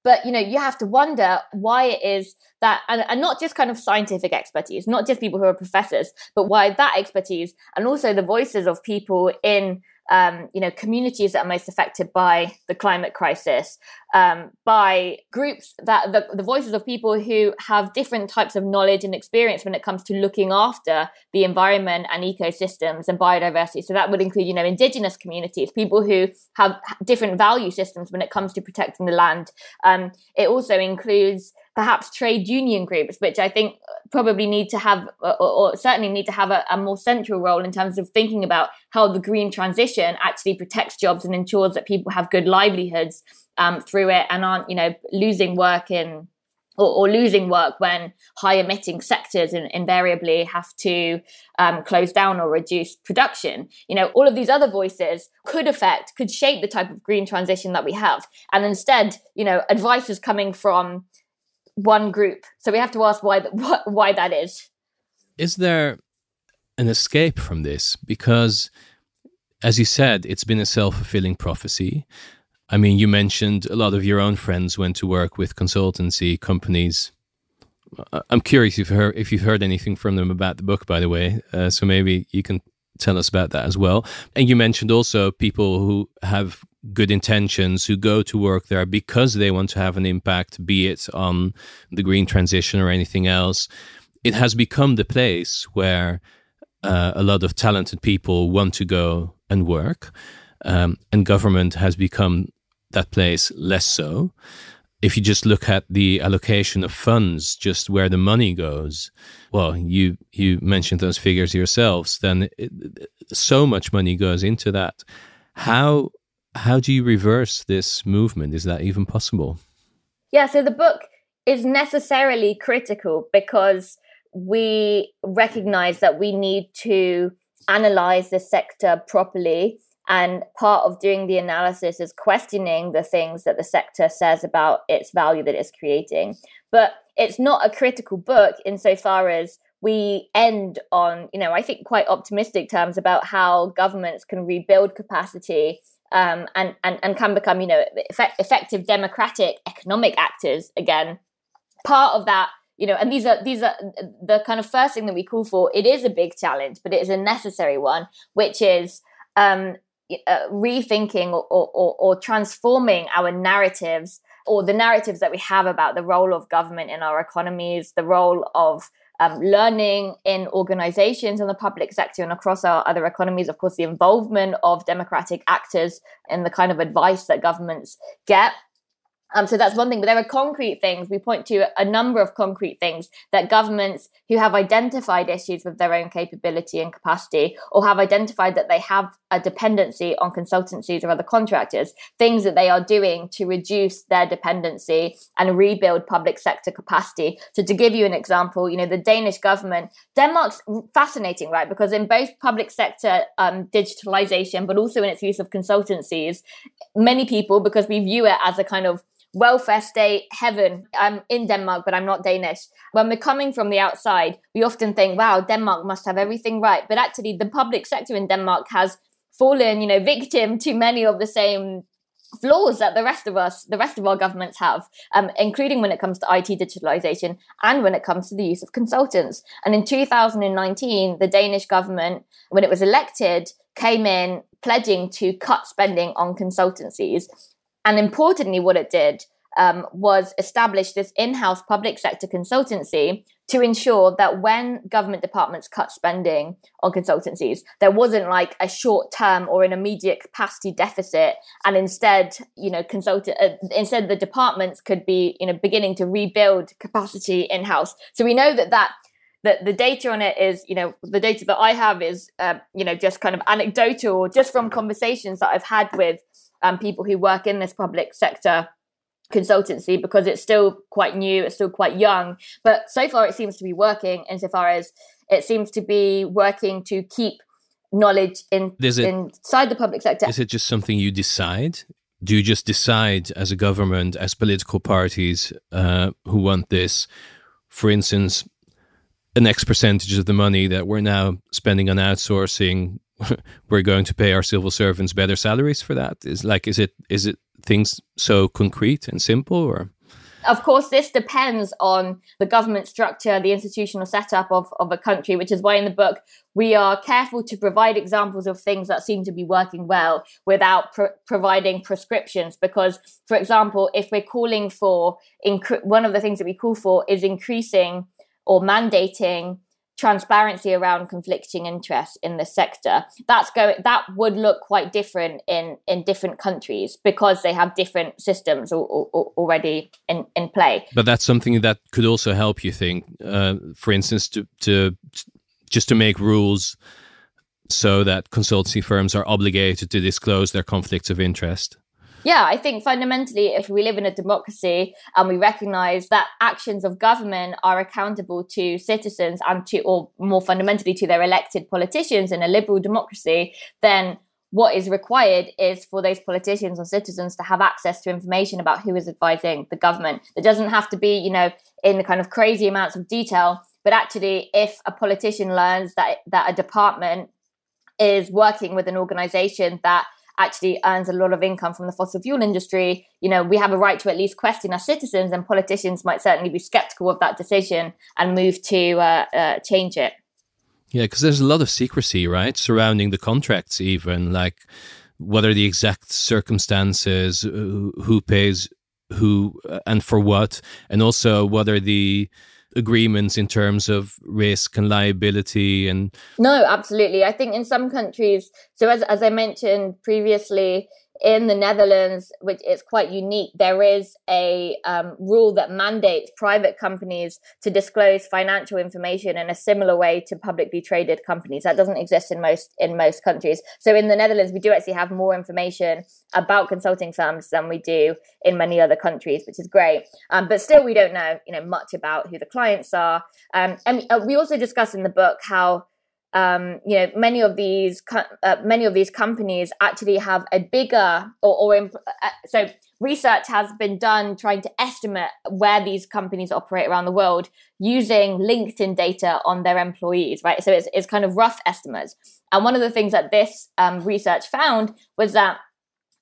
But you know, you have to wonder why it is that, and, and not just kind of scientific expertise, not just people who are professors, but why that expertise and also the voices of people in um, you know, communities that are most affected by the climate crisis, um, by groups that the, the, voices of people who have different types of knowledge and experience when it comes to looking after the environment and ecosystems and biodiversity. So that would include, you know, indigenous communities, people who have different value systems when it comes to protecting the land. Um, it also includes perhaps trade union groups, which I think probably need to have, or, or certainly need to have a, a, more central role in terms of thinking about how the green transition actually protects jobs and ensures that people have good livelihoods um, through it and aren't, you know, losing work in. Or, or losing work when high emitting sectors in, invariably have to um, close down or reduce production. You know, all of these other voices could affect, could shape the type of green transition that we have. And instead, you know, advice is coming from one group. So we have to ask why why that is. Is there an escape from this? Because, as you said, it's been a self fulfilling prophecy. I mean, you mentioned a lot of your own friends went to work with consultancy companies. I'm curious if you've heard anything from them about the book, by the way. Uh, so maybe you can tell us about that as well. And you mentioned also people who have good intentions who go to work there because they want to have an impact, be it on the green transition or anything else. It has become the place where uh, a lot of talented people want to go and work, um, and government has become that place less so. If you just look at the allocation of funds, just where the money goes, well, you you mentioned those figures yourselves. Then it, so much money goes into that. How how do you reverse this movement? Is that even possible? Yeah, so the book is necessarily critical because we recognize that we need to analyze the sector properly. And part of doing the analysis is questioning the things that the sector says about its value that it's creating. But it's not a critical book insofar as we end on, you know, I think quite optimistic terms about how governments can rebuild capacity um, and, and, and can become, you know, effect, effective democratic economic actors again. Part of that, you know, and these are these are the kind of first thing that we call for. It is a big challenge, but it is a necessary one, which is um, uh, rethinking or, or, or transforming our narratives or the narratives that we have about the role of government in our economies, the role of um, learning in organizations in the public sector and across our other economies, of course, the involvement of democratic actors in the kind of advice that governments get. Um, so that's one thing, but there are concrete things. We point to a number of concrete things that governments who have identified issues with their own capability and capacity, or have identified that they have a dependency on consultancies or other contractors, things that they are doing to reduce their dependency and rebuild public sector capacity. So to give you an example, you know, the Danish government, Denmark's fascinating, right? Because in both public sector um, digitalization, but also in its use of consultancies, many people, because we view it as a kind of welfare state heaven. I'm in Denmark, but I'm not Danish. When we're coming from the outside, we often think, wow, Denmark must have everything right. But actually, the public sector in Denmark has fallen, you know, victim to many of the same flaws that the rest of us, the rest of our governments have, um, including when it comes to IT digitalization and when it comes to the use of consultants. And in 2019, the Danish government, when it was elected, came in pledging to cut spending on consultancies. And importantly, what it did um, was establish this in-house public sector consultancy to ensure that when government departments cut spending on consultancies, there wasn't like a short-term or an immediate capacity deficit, and instead, you know, consultant uh, instead the departments could be, you know, beginning to rebuild capacity in-house. So we know that that the, the data on it is, you know, the data that I have is, uh, you know, just kind of anecdotal, just from conversations that I've had with um, people who work in this public sector consultancy because it's still quite new, it's still quite young. But so far, it seems to be working insofar as it seems to be working to keep knowledge in it, inside the public sector. Is it just something you decide? Do you just decide as a government, as political parties uh, who want this? For instance, an X percentage of the money that we're now spending on outsourcing, we're going to pay our civil servants better salaries for that? Is like, is it is it things so concrete and simple, or? Of course, this depends on the government structure, the institutional setup of, of a country, which is why in the book we are careful to provide examples of things that seem to be working well without pr- providing prescriptions. Because, for example, if we're calling for, inc- one of the things that we call for is increasing or mandating transparency around conflicting interests in the sector that's going that would look quite different in in different countries because they have different systems or, or, already in in play. But that's something that could also help you think uh, for instance to to just to make rules so that consultancy firms are obligated to disclose their conflicts of interest yeah, I think fundamentally, if we live in a democracy and we recognize that actions of government are accountable to citizens and to, or more fundamentally, to their elected politicians in a liberal democracy, then what is required is for those politicians or citizens to have access to information about who is advising the government. It doesn't have to be, you know, in the kind of crazy amounts of detail, but actually, if a politician learns that that a department is working with an organization that actually earns a lot of income from the fossil fuel industry, you know, we have a right to at least question our citizens, and politicians might certainly be skeptical of that decision and move to uh, uh, change it. Yeah, because there's a lot of secrecy, right, surrounding the contracts, even like what are the exact circumstances, who pays who, uh, and for what, and also what are the agreements in terms of risk and liability and no absolutely. I think in some countries so as, as i mentioned previously in the Netherlands, which is quite unique, there is a um, rule that mandates private companies to disclose financial information in a similar way to publicly traded companies. That doesn't exist in most in most countries. So in the Netherlands, we do actually have more information about consulting firms than we do in many other countries, which is great. Um, but still, we don't know you know much about who the clients are. Um, and uh, we also discuss in the book how um, you know many of these uh, many of these companies actually have a bigger or, or imp- uh, so research has been done trying to estimate where these companies operate around the world using LinkedIn data on their employees right? So it's, it's kind of rough estimates. And one of the things that this um, research found was that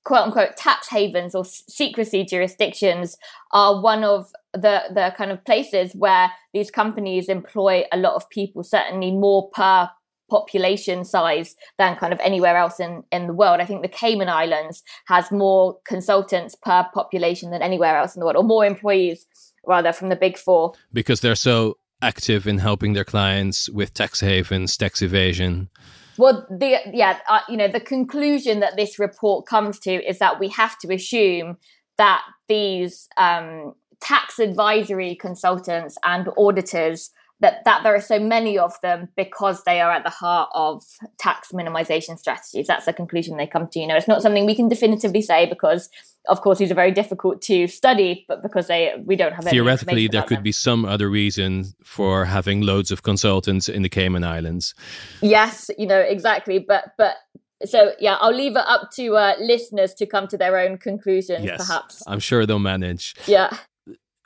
quote unquote tax havens or secrecy jurisdictions are one of the the kind of places where these companies employ a lot of people certainly more per population size than kind of anywhere else in, in the world. I think the Cayman Islands has more consultants per population than anywhere else in the world, or more employees rather from the big four. Because they're so active in helping their clients with tax havens, tax evasion. Well, the yeah, uh, you know, the conclusion that this report comes to is that we have to assume that these um, tax advisory consultants and auditors that that there are so many of them because they are at the heart of tax minimization strategies. That's the conclusion they come to. You know, it's not something we can definitively say because, of course, these are very difficult to study, but because they we don't have theoretically there could them. be some other reason for having loads of consultants in the Cayman Islands. Yes, you know exactly, but but so yeah, I'll leave it up to uh, listeners to come to their own conclusions. Yes, perhaps I'm sure they'll manage. Yeah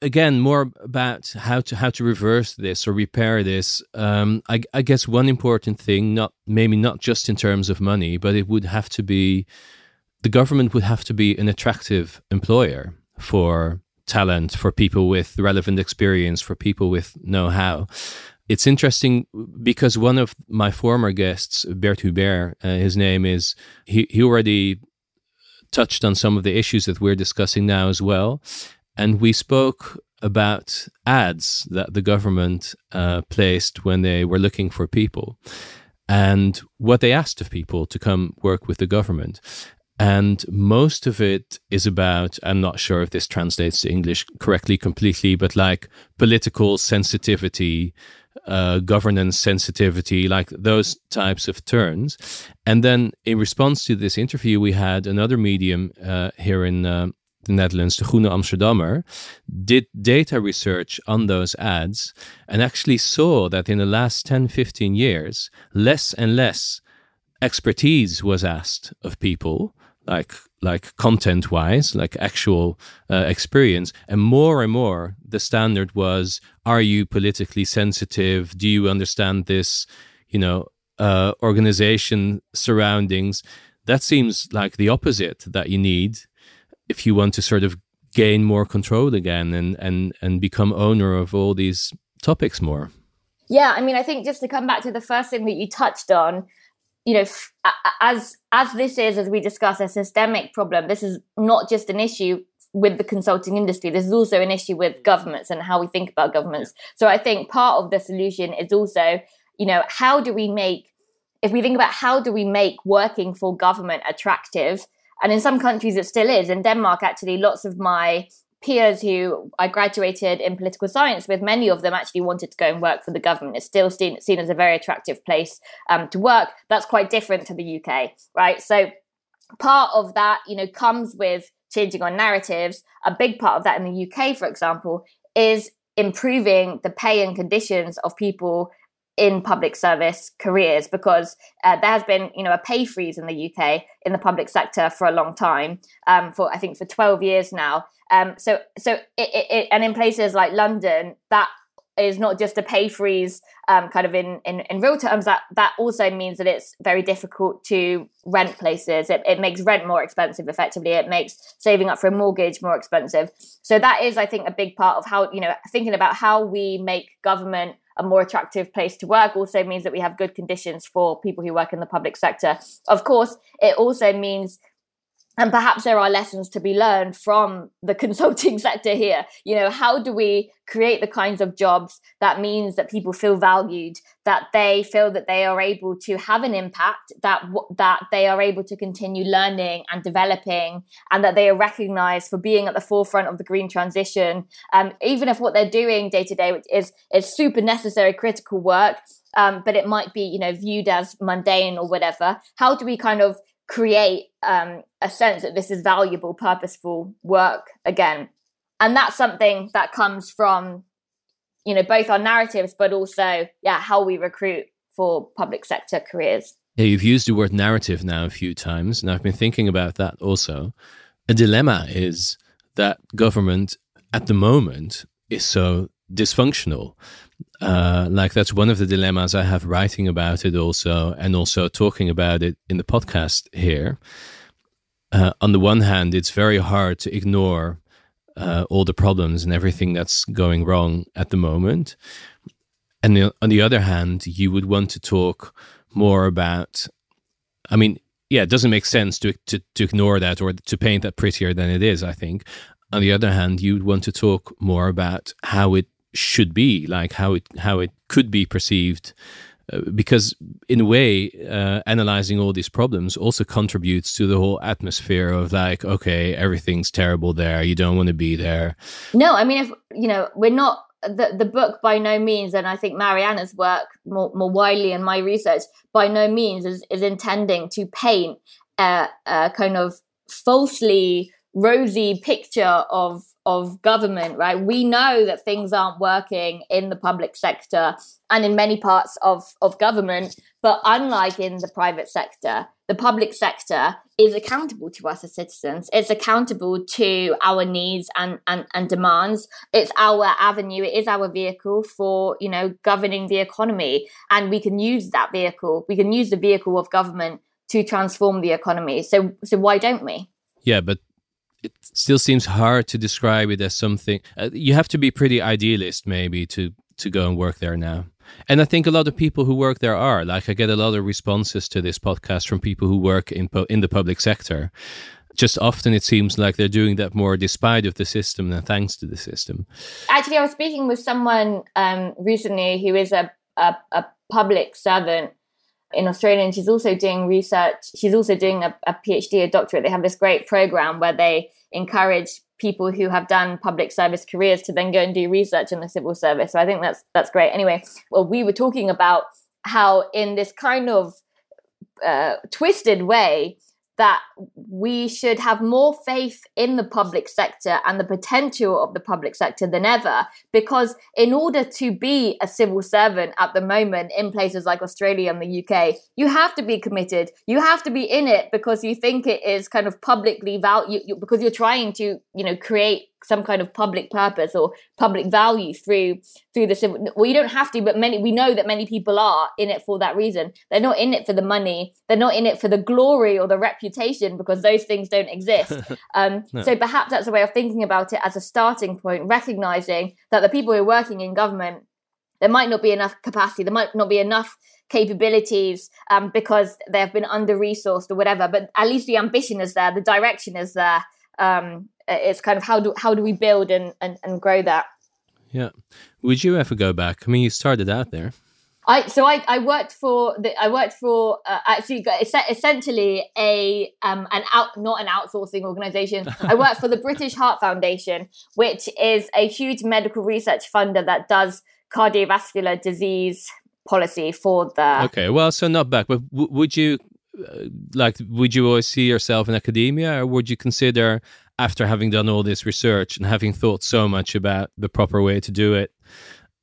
again more about how to how to reverse this or repair this. Um, I, I, guess one important thing not maybe not just in terms of money but it would have to be the government would have to be an attractive employer for talent for people with relevant experience for people with know-how. It's interesting because one of my former guests Bert Hubert uh, his name is he, he already touched on some of the issues that we're discussing now as well and we spoke about ads that the government uh, placed when they were looking for people and what they asked of people to come work with the government. And most of it is about, I'm not sure if this translates to English correctly completely, but like political sensitivity, uh, governance sensitivity, like those types of terms. And then in response to this interview, we had another medium uh, here in uh, the Netherlands, the Groene Amsterdammer, did data research on those ads and actually saw that in the last 10, 15 years, less and less expertise was asked of people like like content wise, like actual uh, experience, and more and more the standard was: Are you politically sensitive? Do you understand this? You know, uh, organization surroundings. That seems like the opposite that you need if you want to sort of gain more control again and and and become owner of all these topics more. Yeah, I mean, I think just to come back to the first thing that you touched on, you know, as as this is, as we discuss, a systemic problem. This is not just an issue with the consulting industry. This is also an issue with governments and how we think about governments. So I think part of the solution is also, you know, how do we make, if we think about how do we make working for government attractive, and in some countries it still is. In Denmark, actually, lots of my peers who I graduated in political science with, many of them actually wanted to go and work for the government. It's still seen, seen as a very attractive place um, to work. That's quite different to the UK, right? So part of that, you know, comes with changing our narratives. A big part of that in the UK, for example, is improving the pay and conditions of people in public service careers because uh, there has been you know a pay freeze in the UK in the public sector for a long time um, for I think for 12 years now. Um, so so it, it, it, and in places like London that is not just a pay freeze um, kind of in, in, in real terms that that also means that it's very difficult to rent places. It, it makes rent more expensive effectively. It makes saving up for a mortgage more expensive. So that is i think a big part of how you know thinking about how we make government a more attractive place to work also means that we have good conditions for people who work in the public sector. Of course, it also means and perhaps there are lessons to be learned from the consulting sector here. You know how do we create the kinds of jobs that means that people feel valued that they feel that they are able to have an impact that that they are able to continue learning and developing and that they are recognized for being at the forefront of the green transition? Um, even if what they're doing day to day is is super necessary critical work um, but it might be you know viewed as mundane or whatever how do we kind of create um, a sense that this is valuable, purposeful work again. And that's something that comes from, you know, both our narratives, but also, yeah, how we recruit for public sector careers. Yeah, you've used the word narrative now a few times, and I've been thinking about that also. A dilemma is that government at the moment is so dysfunctional uh, like that's one of the dilemmas I have writing about it also, and also talking about it in the podcast here. Uh, on the one hand, it's very hard to ignore uh, all the problems and everything that's going wrong at the moment. And the, on the other hand, you would want to talk more about. I mean, yeah, it doesn't make sense to, to, to ignore that or to paint that prettier than it is, I think. On the other hand, you'd want to talk more about how it should be, like how it how it could be perceived. Uh, because in a way, uh, analyzing all these problems also contributes to the whole atmosphere of like, okay, everything's terrible there. You don't want to be there. No, I mean, if you know, we're not the the book by no means, and I think Mariana's work more more widely in my research by no means is is intending to paint a, a kind of falsely rosy picture of of government right? We know that things aren't working in the public sector and in many parts of of government but unlike in the private sector the public sector is accountable to us as citizens. It's accountable to our needs and, and and demands. It's our avenue. It is our vehicle for you know governing the economy. And we can use that vehicle. We can use the vehicle of government to transform the economy. So so why don't we? Yeah but it still seems hard to describe it as something. Uh, you have to be pretty idealist, maybe, to to go and work there now. And I think a lot of people who work there are. Like I get a lot of responses to this podcast from people who work in in the public sector. Just often it seems like they're doing that more despite of the system than thanks to the system. Actually, I was speaking with someone um, recently who is a, a, a public servant in Australia, and she's also doing research. She's also doing a, a PhD, a doctorate. They have this great program where they encourage people who have done public service careers to then go and do research in the civil service. So I think that's that's great. Anyway, well, we were talking about how in this kind of uh, twisted way, that we should have more faith in the public sector and the potential of the public sector than ever. Because in order to be a civil servant at the moment in places like Australia and the UK, you have to be committed. You have to be in it because you think it is kind of publicly valued, because you're trying to, you know, create some kind of public purpose or public value through through the civil well you don't have to but many we know that many people are in it for that reason. They're not in it for the money. They're not in it for the glory or the reputation because those things don't exist. Um, no. so perhaps that's a way of thinking about it as a starting point recognizing that the people who are working in government there might not be enough capacity there might not be enough capabilities um, because they have been under resourced or whatever but at least the ambition is there the direction is there um, it's kind of how do how do we build and, and, and grow that yeah would you ever go back i mean you started out there I so I, I worked for the, I worked for uh, actually essentially a um an out not an outsourcing organization. I worked for the British Heart Foundation, which is a huge medical research funder that does cardiovascular disease policy for the. Okay, well, so not back, but w- would you like would you always see yourself in academia, or would you consider after having done all this research and having thought so much about the proper way to do it,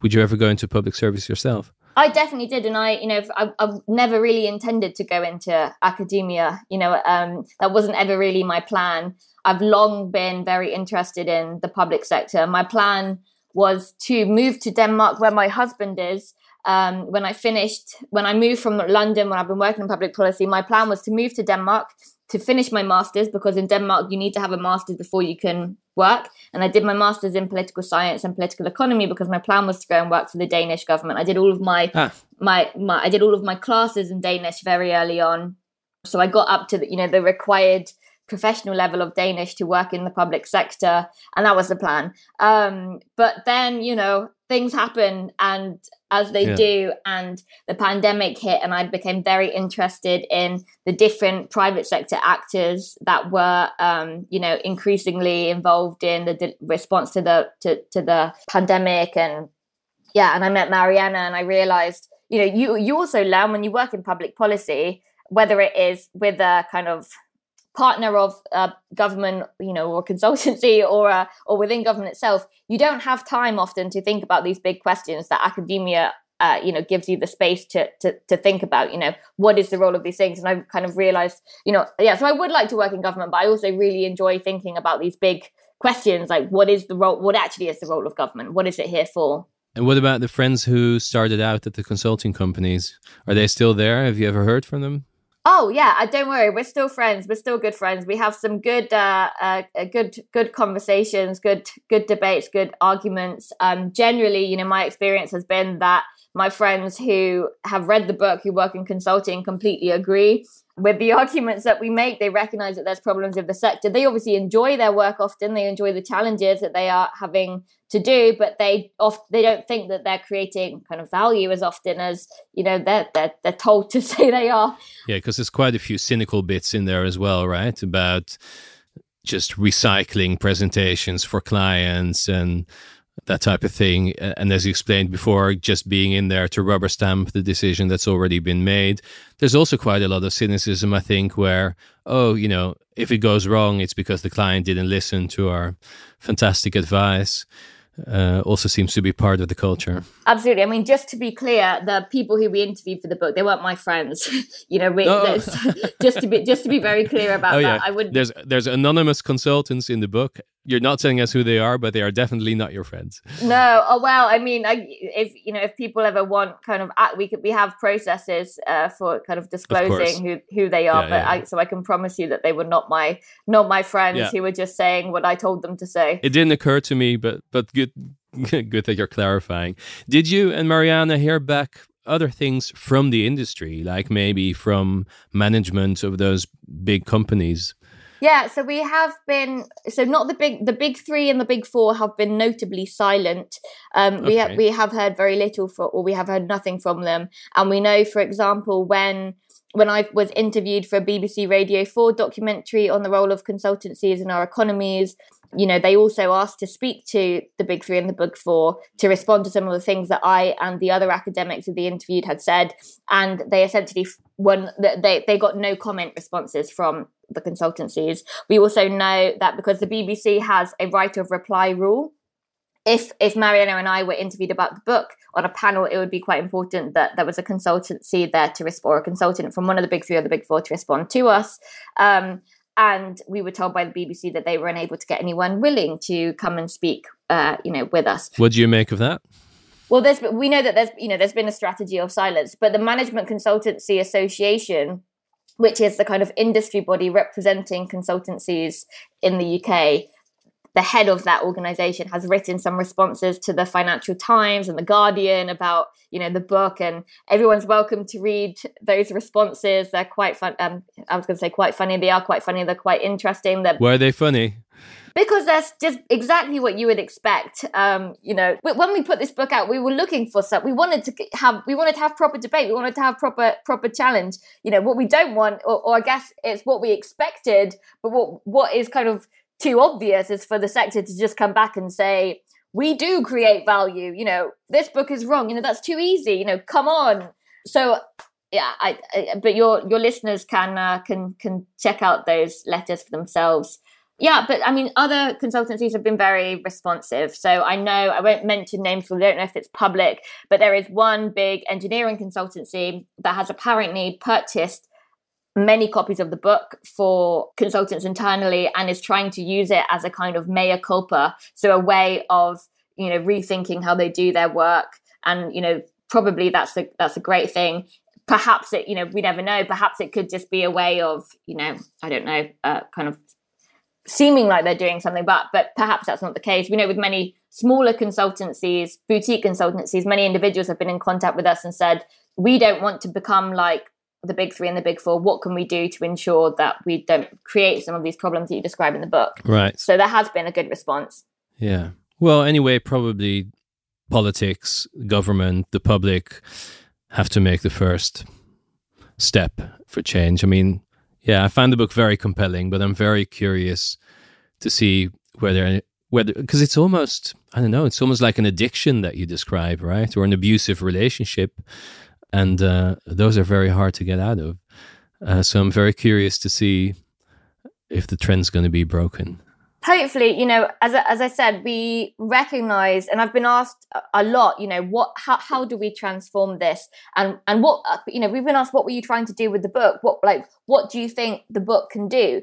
would you ever go into public service yourself? I definitely did, and I, you know, I, have never really intended to go into academia. You know, um, that wasn't ever really my plan. I've long been very interested in the public sector. My plan was to move to Denmark, where my husband is. Um, when I finished, when I moved from London, when I've been working in public policy, my plan was to move to Denmark to finish my master's because in Denmark you need to have a master's before you can work. And I did my master's in political science and political economy because my plan was to go and work for the Danish government. I did all of my ah. my, my I did all of my classes in Danish very early on. So I got up to the you know the required professional level of Danish to work in the public sector, and that was the plan. Um, but then, you know, things happen, and as they yeah. do, and the pandemic hit, and I became very interested in the different private sector actors that were, um, you know, increasingly involved in the response to the to, to the pandemic, and yeah, and I met Mariana, and I realized, you know, you you also learn when you work in public policy whether it is with a kind of partner of government, you know, or consultancy or uh, or within government itself, you don't have time often to think about these big questions that academia. Uh, you know, gives you the space to, to to think about, you know, what is the role of these things, and I've kind of realized, you know, yeah. So I would like to work in government, but I also really enjoy thinking about these big questions, like what is the role, what actually is the role of government, what is it here for? And what about the friends who started out at the consulting companies? Are they still there? Have you ever heard from them? Oh yeah, uh, don't worry. We're still friends. We're still good friends. We have some good, uh, uh, good, good conversations, good, good debates, good arguments. Um, generally, you know, my experience has been that my friends who have read the book, who work in consulting, completely agree with the arguments that we make. They recognize that there's problems with the sector. They obviously enjoy their work often. They enjoy the challenges that they are having to do, but they oft they don't think that they're creating kind of value as often as you know they're they're, they're told to say they are. Yeah, because there's quite a few cynical bits in there as well, right? About just recycling presentations for clients and that type of thing. And as you explained before, just being in there to rubber stamp the decision that's already been made. There's also quite a lot of cynicism, I think, where, oh, you know, if it goes wrong, it's because the client didn't listen to our fantastic advice uh, also seems to be part of the culture. Absolutely. I mean, just to be clear, the people who we interviewed for the book, they weren't my friends. you know, we, oh. just to be just to be very clear about oh, that. Yeah. I would. There's there's anonymous consultants in the book. You're not telling us who they are, but they are definitely not your friends. No. Oh well. I mean, I, if you know, if people ever want kind of, we could we have processes uh, for kind of disclosing of who who they are. Yeah, but yeah. I, so I can promise you that they were not my not my friends who were just saying what I told them to say. It didn't occur to me, but but good good that you're clarifying. Did you and Mariana hear back other things from the industry, like maybe from management of those big companies? Yeah, so we have been so not the big the big three and the big four have been notably silent. Um, we have we have heard very little for, or we have heard nothing from them, and we know, for example, when when I was interviewed for a BBC Radio 4 documentary on the role of consultancies in our economies, you know, they also asked to speak to the big three and the big four to respond to some of the things that I and the other academics who they interviewed had said. And they essentially when they, they got no comment responses from the consultancies. We also know that because the BBC has a right of reply rule, if if Mariana and I were interviewed about the book on a panel, it would be quite important that there was a consultancy there to respond, or a consultant from one of the big three or the big four to respond to us. Um, and we were told by the BBC that they were unable to get anyone willing to come and speak, uh, you know, with us. What do you make of that? Well, there's we know that there's you know there's been a strategy of silence, but the Management Consultancy Association, which is the kind of industry body representing consultancies in the UK, the head of that organization has written some responses to the Financial Times and the Guardian about you know the book, and everyone's welcome to read those responses. They're quite fun. Um, I was going to say quite funny. They are quite funny. They're quite interesting. They're, Why are they funny? Because that's just exactly what you would expect. Um, you know, when we put this book out, we were looking for some. We wanted to have, we wanted to have proper debate. We wanted to have proper, proper challenge. You know, what we don't want, or, or I guess it's what we expected, but what what is kind of too obvious is for the sector to just come back and say, we do create value. You know, this book is wrong. You know, that's too easy. You know, come on. So yeah, I, I but your your listeners can uh, can can check out those letters for themselves. Yeah, but I mean, other consultancies have been very responsive. So I know I won't mention names, so I don't know if it's public, but there is one big engineering consultancy that has apparently purchased many copies of the book for consultants internally and is trying to use it as a kind of mea culpa. So a way of you know rethinking how they do their work. And you know probably that's a that's a great thing. Perhaps it you know we never know. Perhaps it could just be a way of you know i don't know uh, kind of seeming like they're doing something but but perhaps that's not the case we know with many smaller consultancies boutique consultancies many individuals have been in contact with us and said we don't want to become like the big three and the big four, what can we do to ensure that we don't create some of these problems that you describe in the book? Right. So there has been a good response. Yeah. Well, anyway, probably politics, government, the public have to make the first step for change. I mean, yeah, I find the book very compelling, but I'm very curious to see whether whether because it's almost I don't know, it's almost like an addiction that you describe, right? Or an abusive relationship and uh, those are very hard to get out of. Uh, so I'm very curious to see if the trend's going to be broken. Hopefully, you know, as as I said, we recognize, and I've been asked a lot, you know, what how how do we transform this, and and what uh, you know, we've been asked, what were you trying to do with the book? What like what do you think the book can do?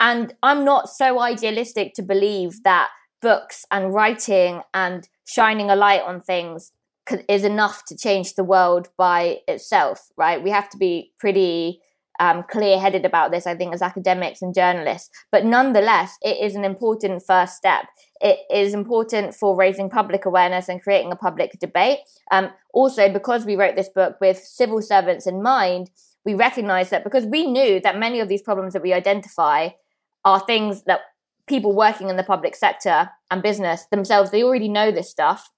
And I'm not so idealistic to believe that books and writing and shining a light on things is enough to change the world by itself, right? We have to be pretty um, clear headed about this, I think, as academics and journalists. But nonetheless, it is an important first step. It is important for raising public awareness and creating a public debate. Um, also, because we wrote this book with civil servants in mind, we recognize that because we knew that many of these problems that we identify are things that people working in the public sector and business themselves, they already know this stuff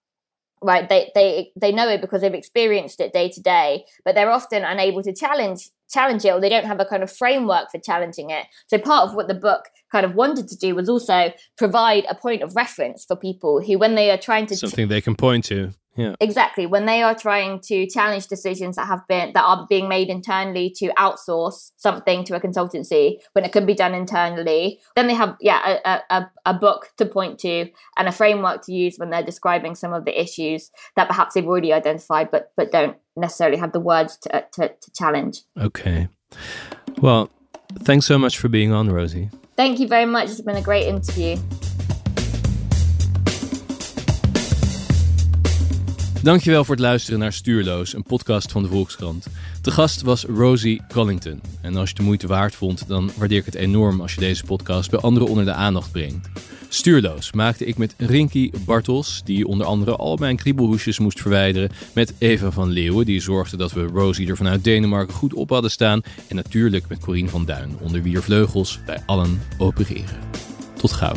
right they they they know it because they've experienced it day to day but they're often unable to challenge challenge it or they don't have a kind of framework for challenging it. So part of what the book kind of wanted to do was also provide a point of reference for people who when they are trying to something they can point to yeah. Exactly. When they are trying to challenge decisions that have been that are being made internally to outsource something to a consultancy when it can be done internally, then they have yeah a, a, a book to point to and a framework to use when they're describing some of the issues that perhaps they've already identified but but don't necessarily have the words to to, to challenge. Okay. Well, thanks so much for being on, Rosie. Thank you very much. It's been a great interview. Dankjewel voor het luisteren naar Stuurloos, een podcast van de Volkskrant. De gast was Rosie Collington. En als je de moeite waard vond, dan waardeer ik het enorm als je deze podcast bij anderen onder de aandacht brengt. Stuurloos maakte ik met Rinky Bartels, die onder andere al mijn kriebelhoesjes moest verwijderen. Met Eva van Leeuwen, die zorgde dat we Rosie er vanuit Denemarken goed op hadden staan. En natuurlijk met Corine van Duin, onder wier vleugels bij allen opereren. Tot gauw.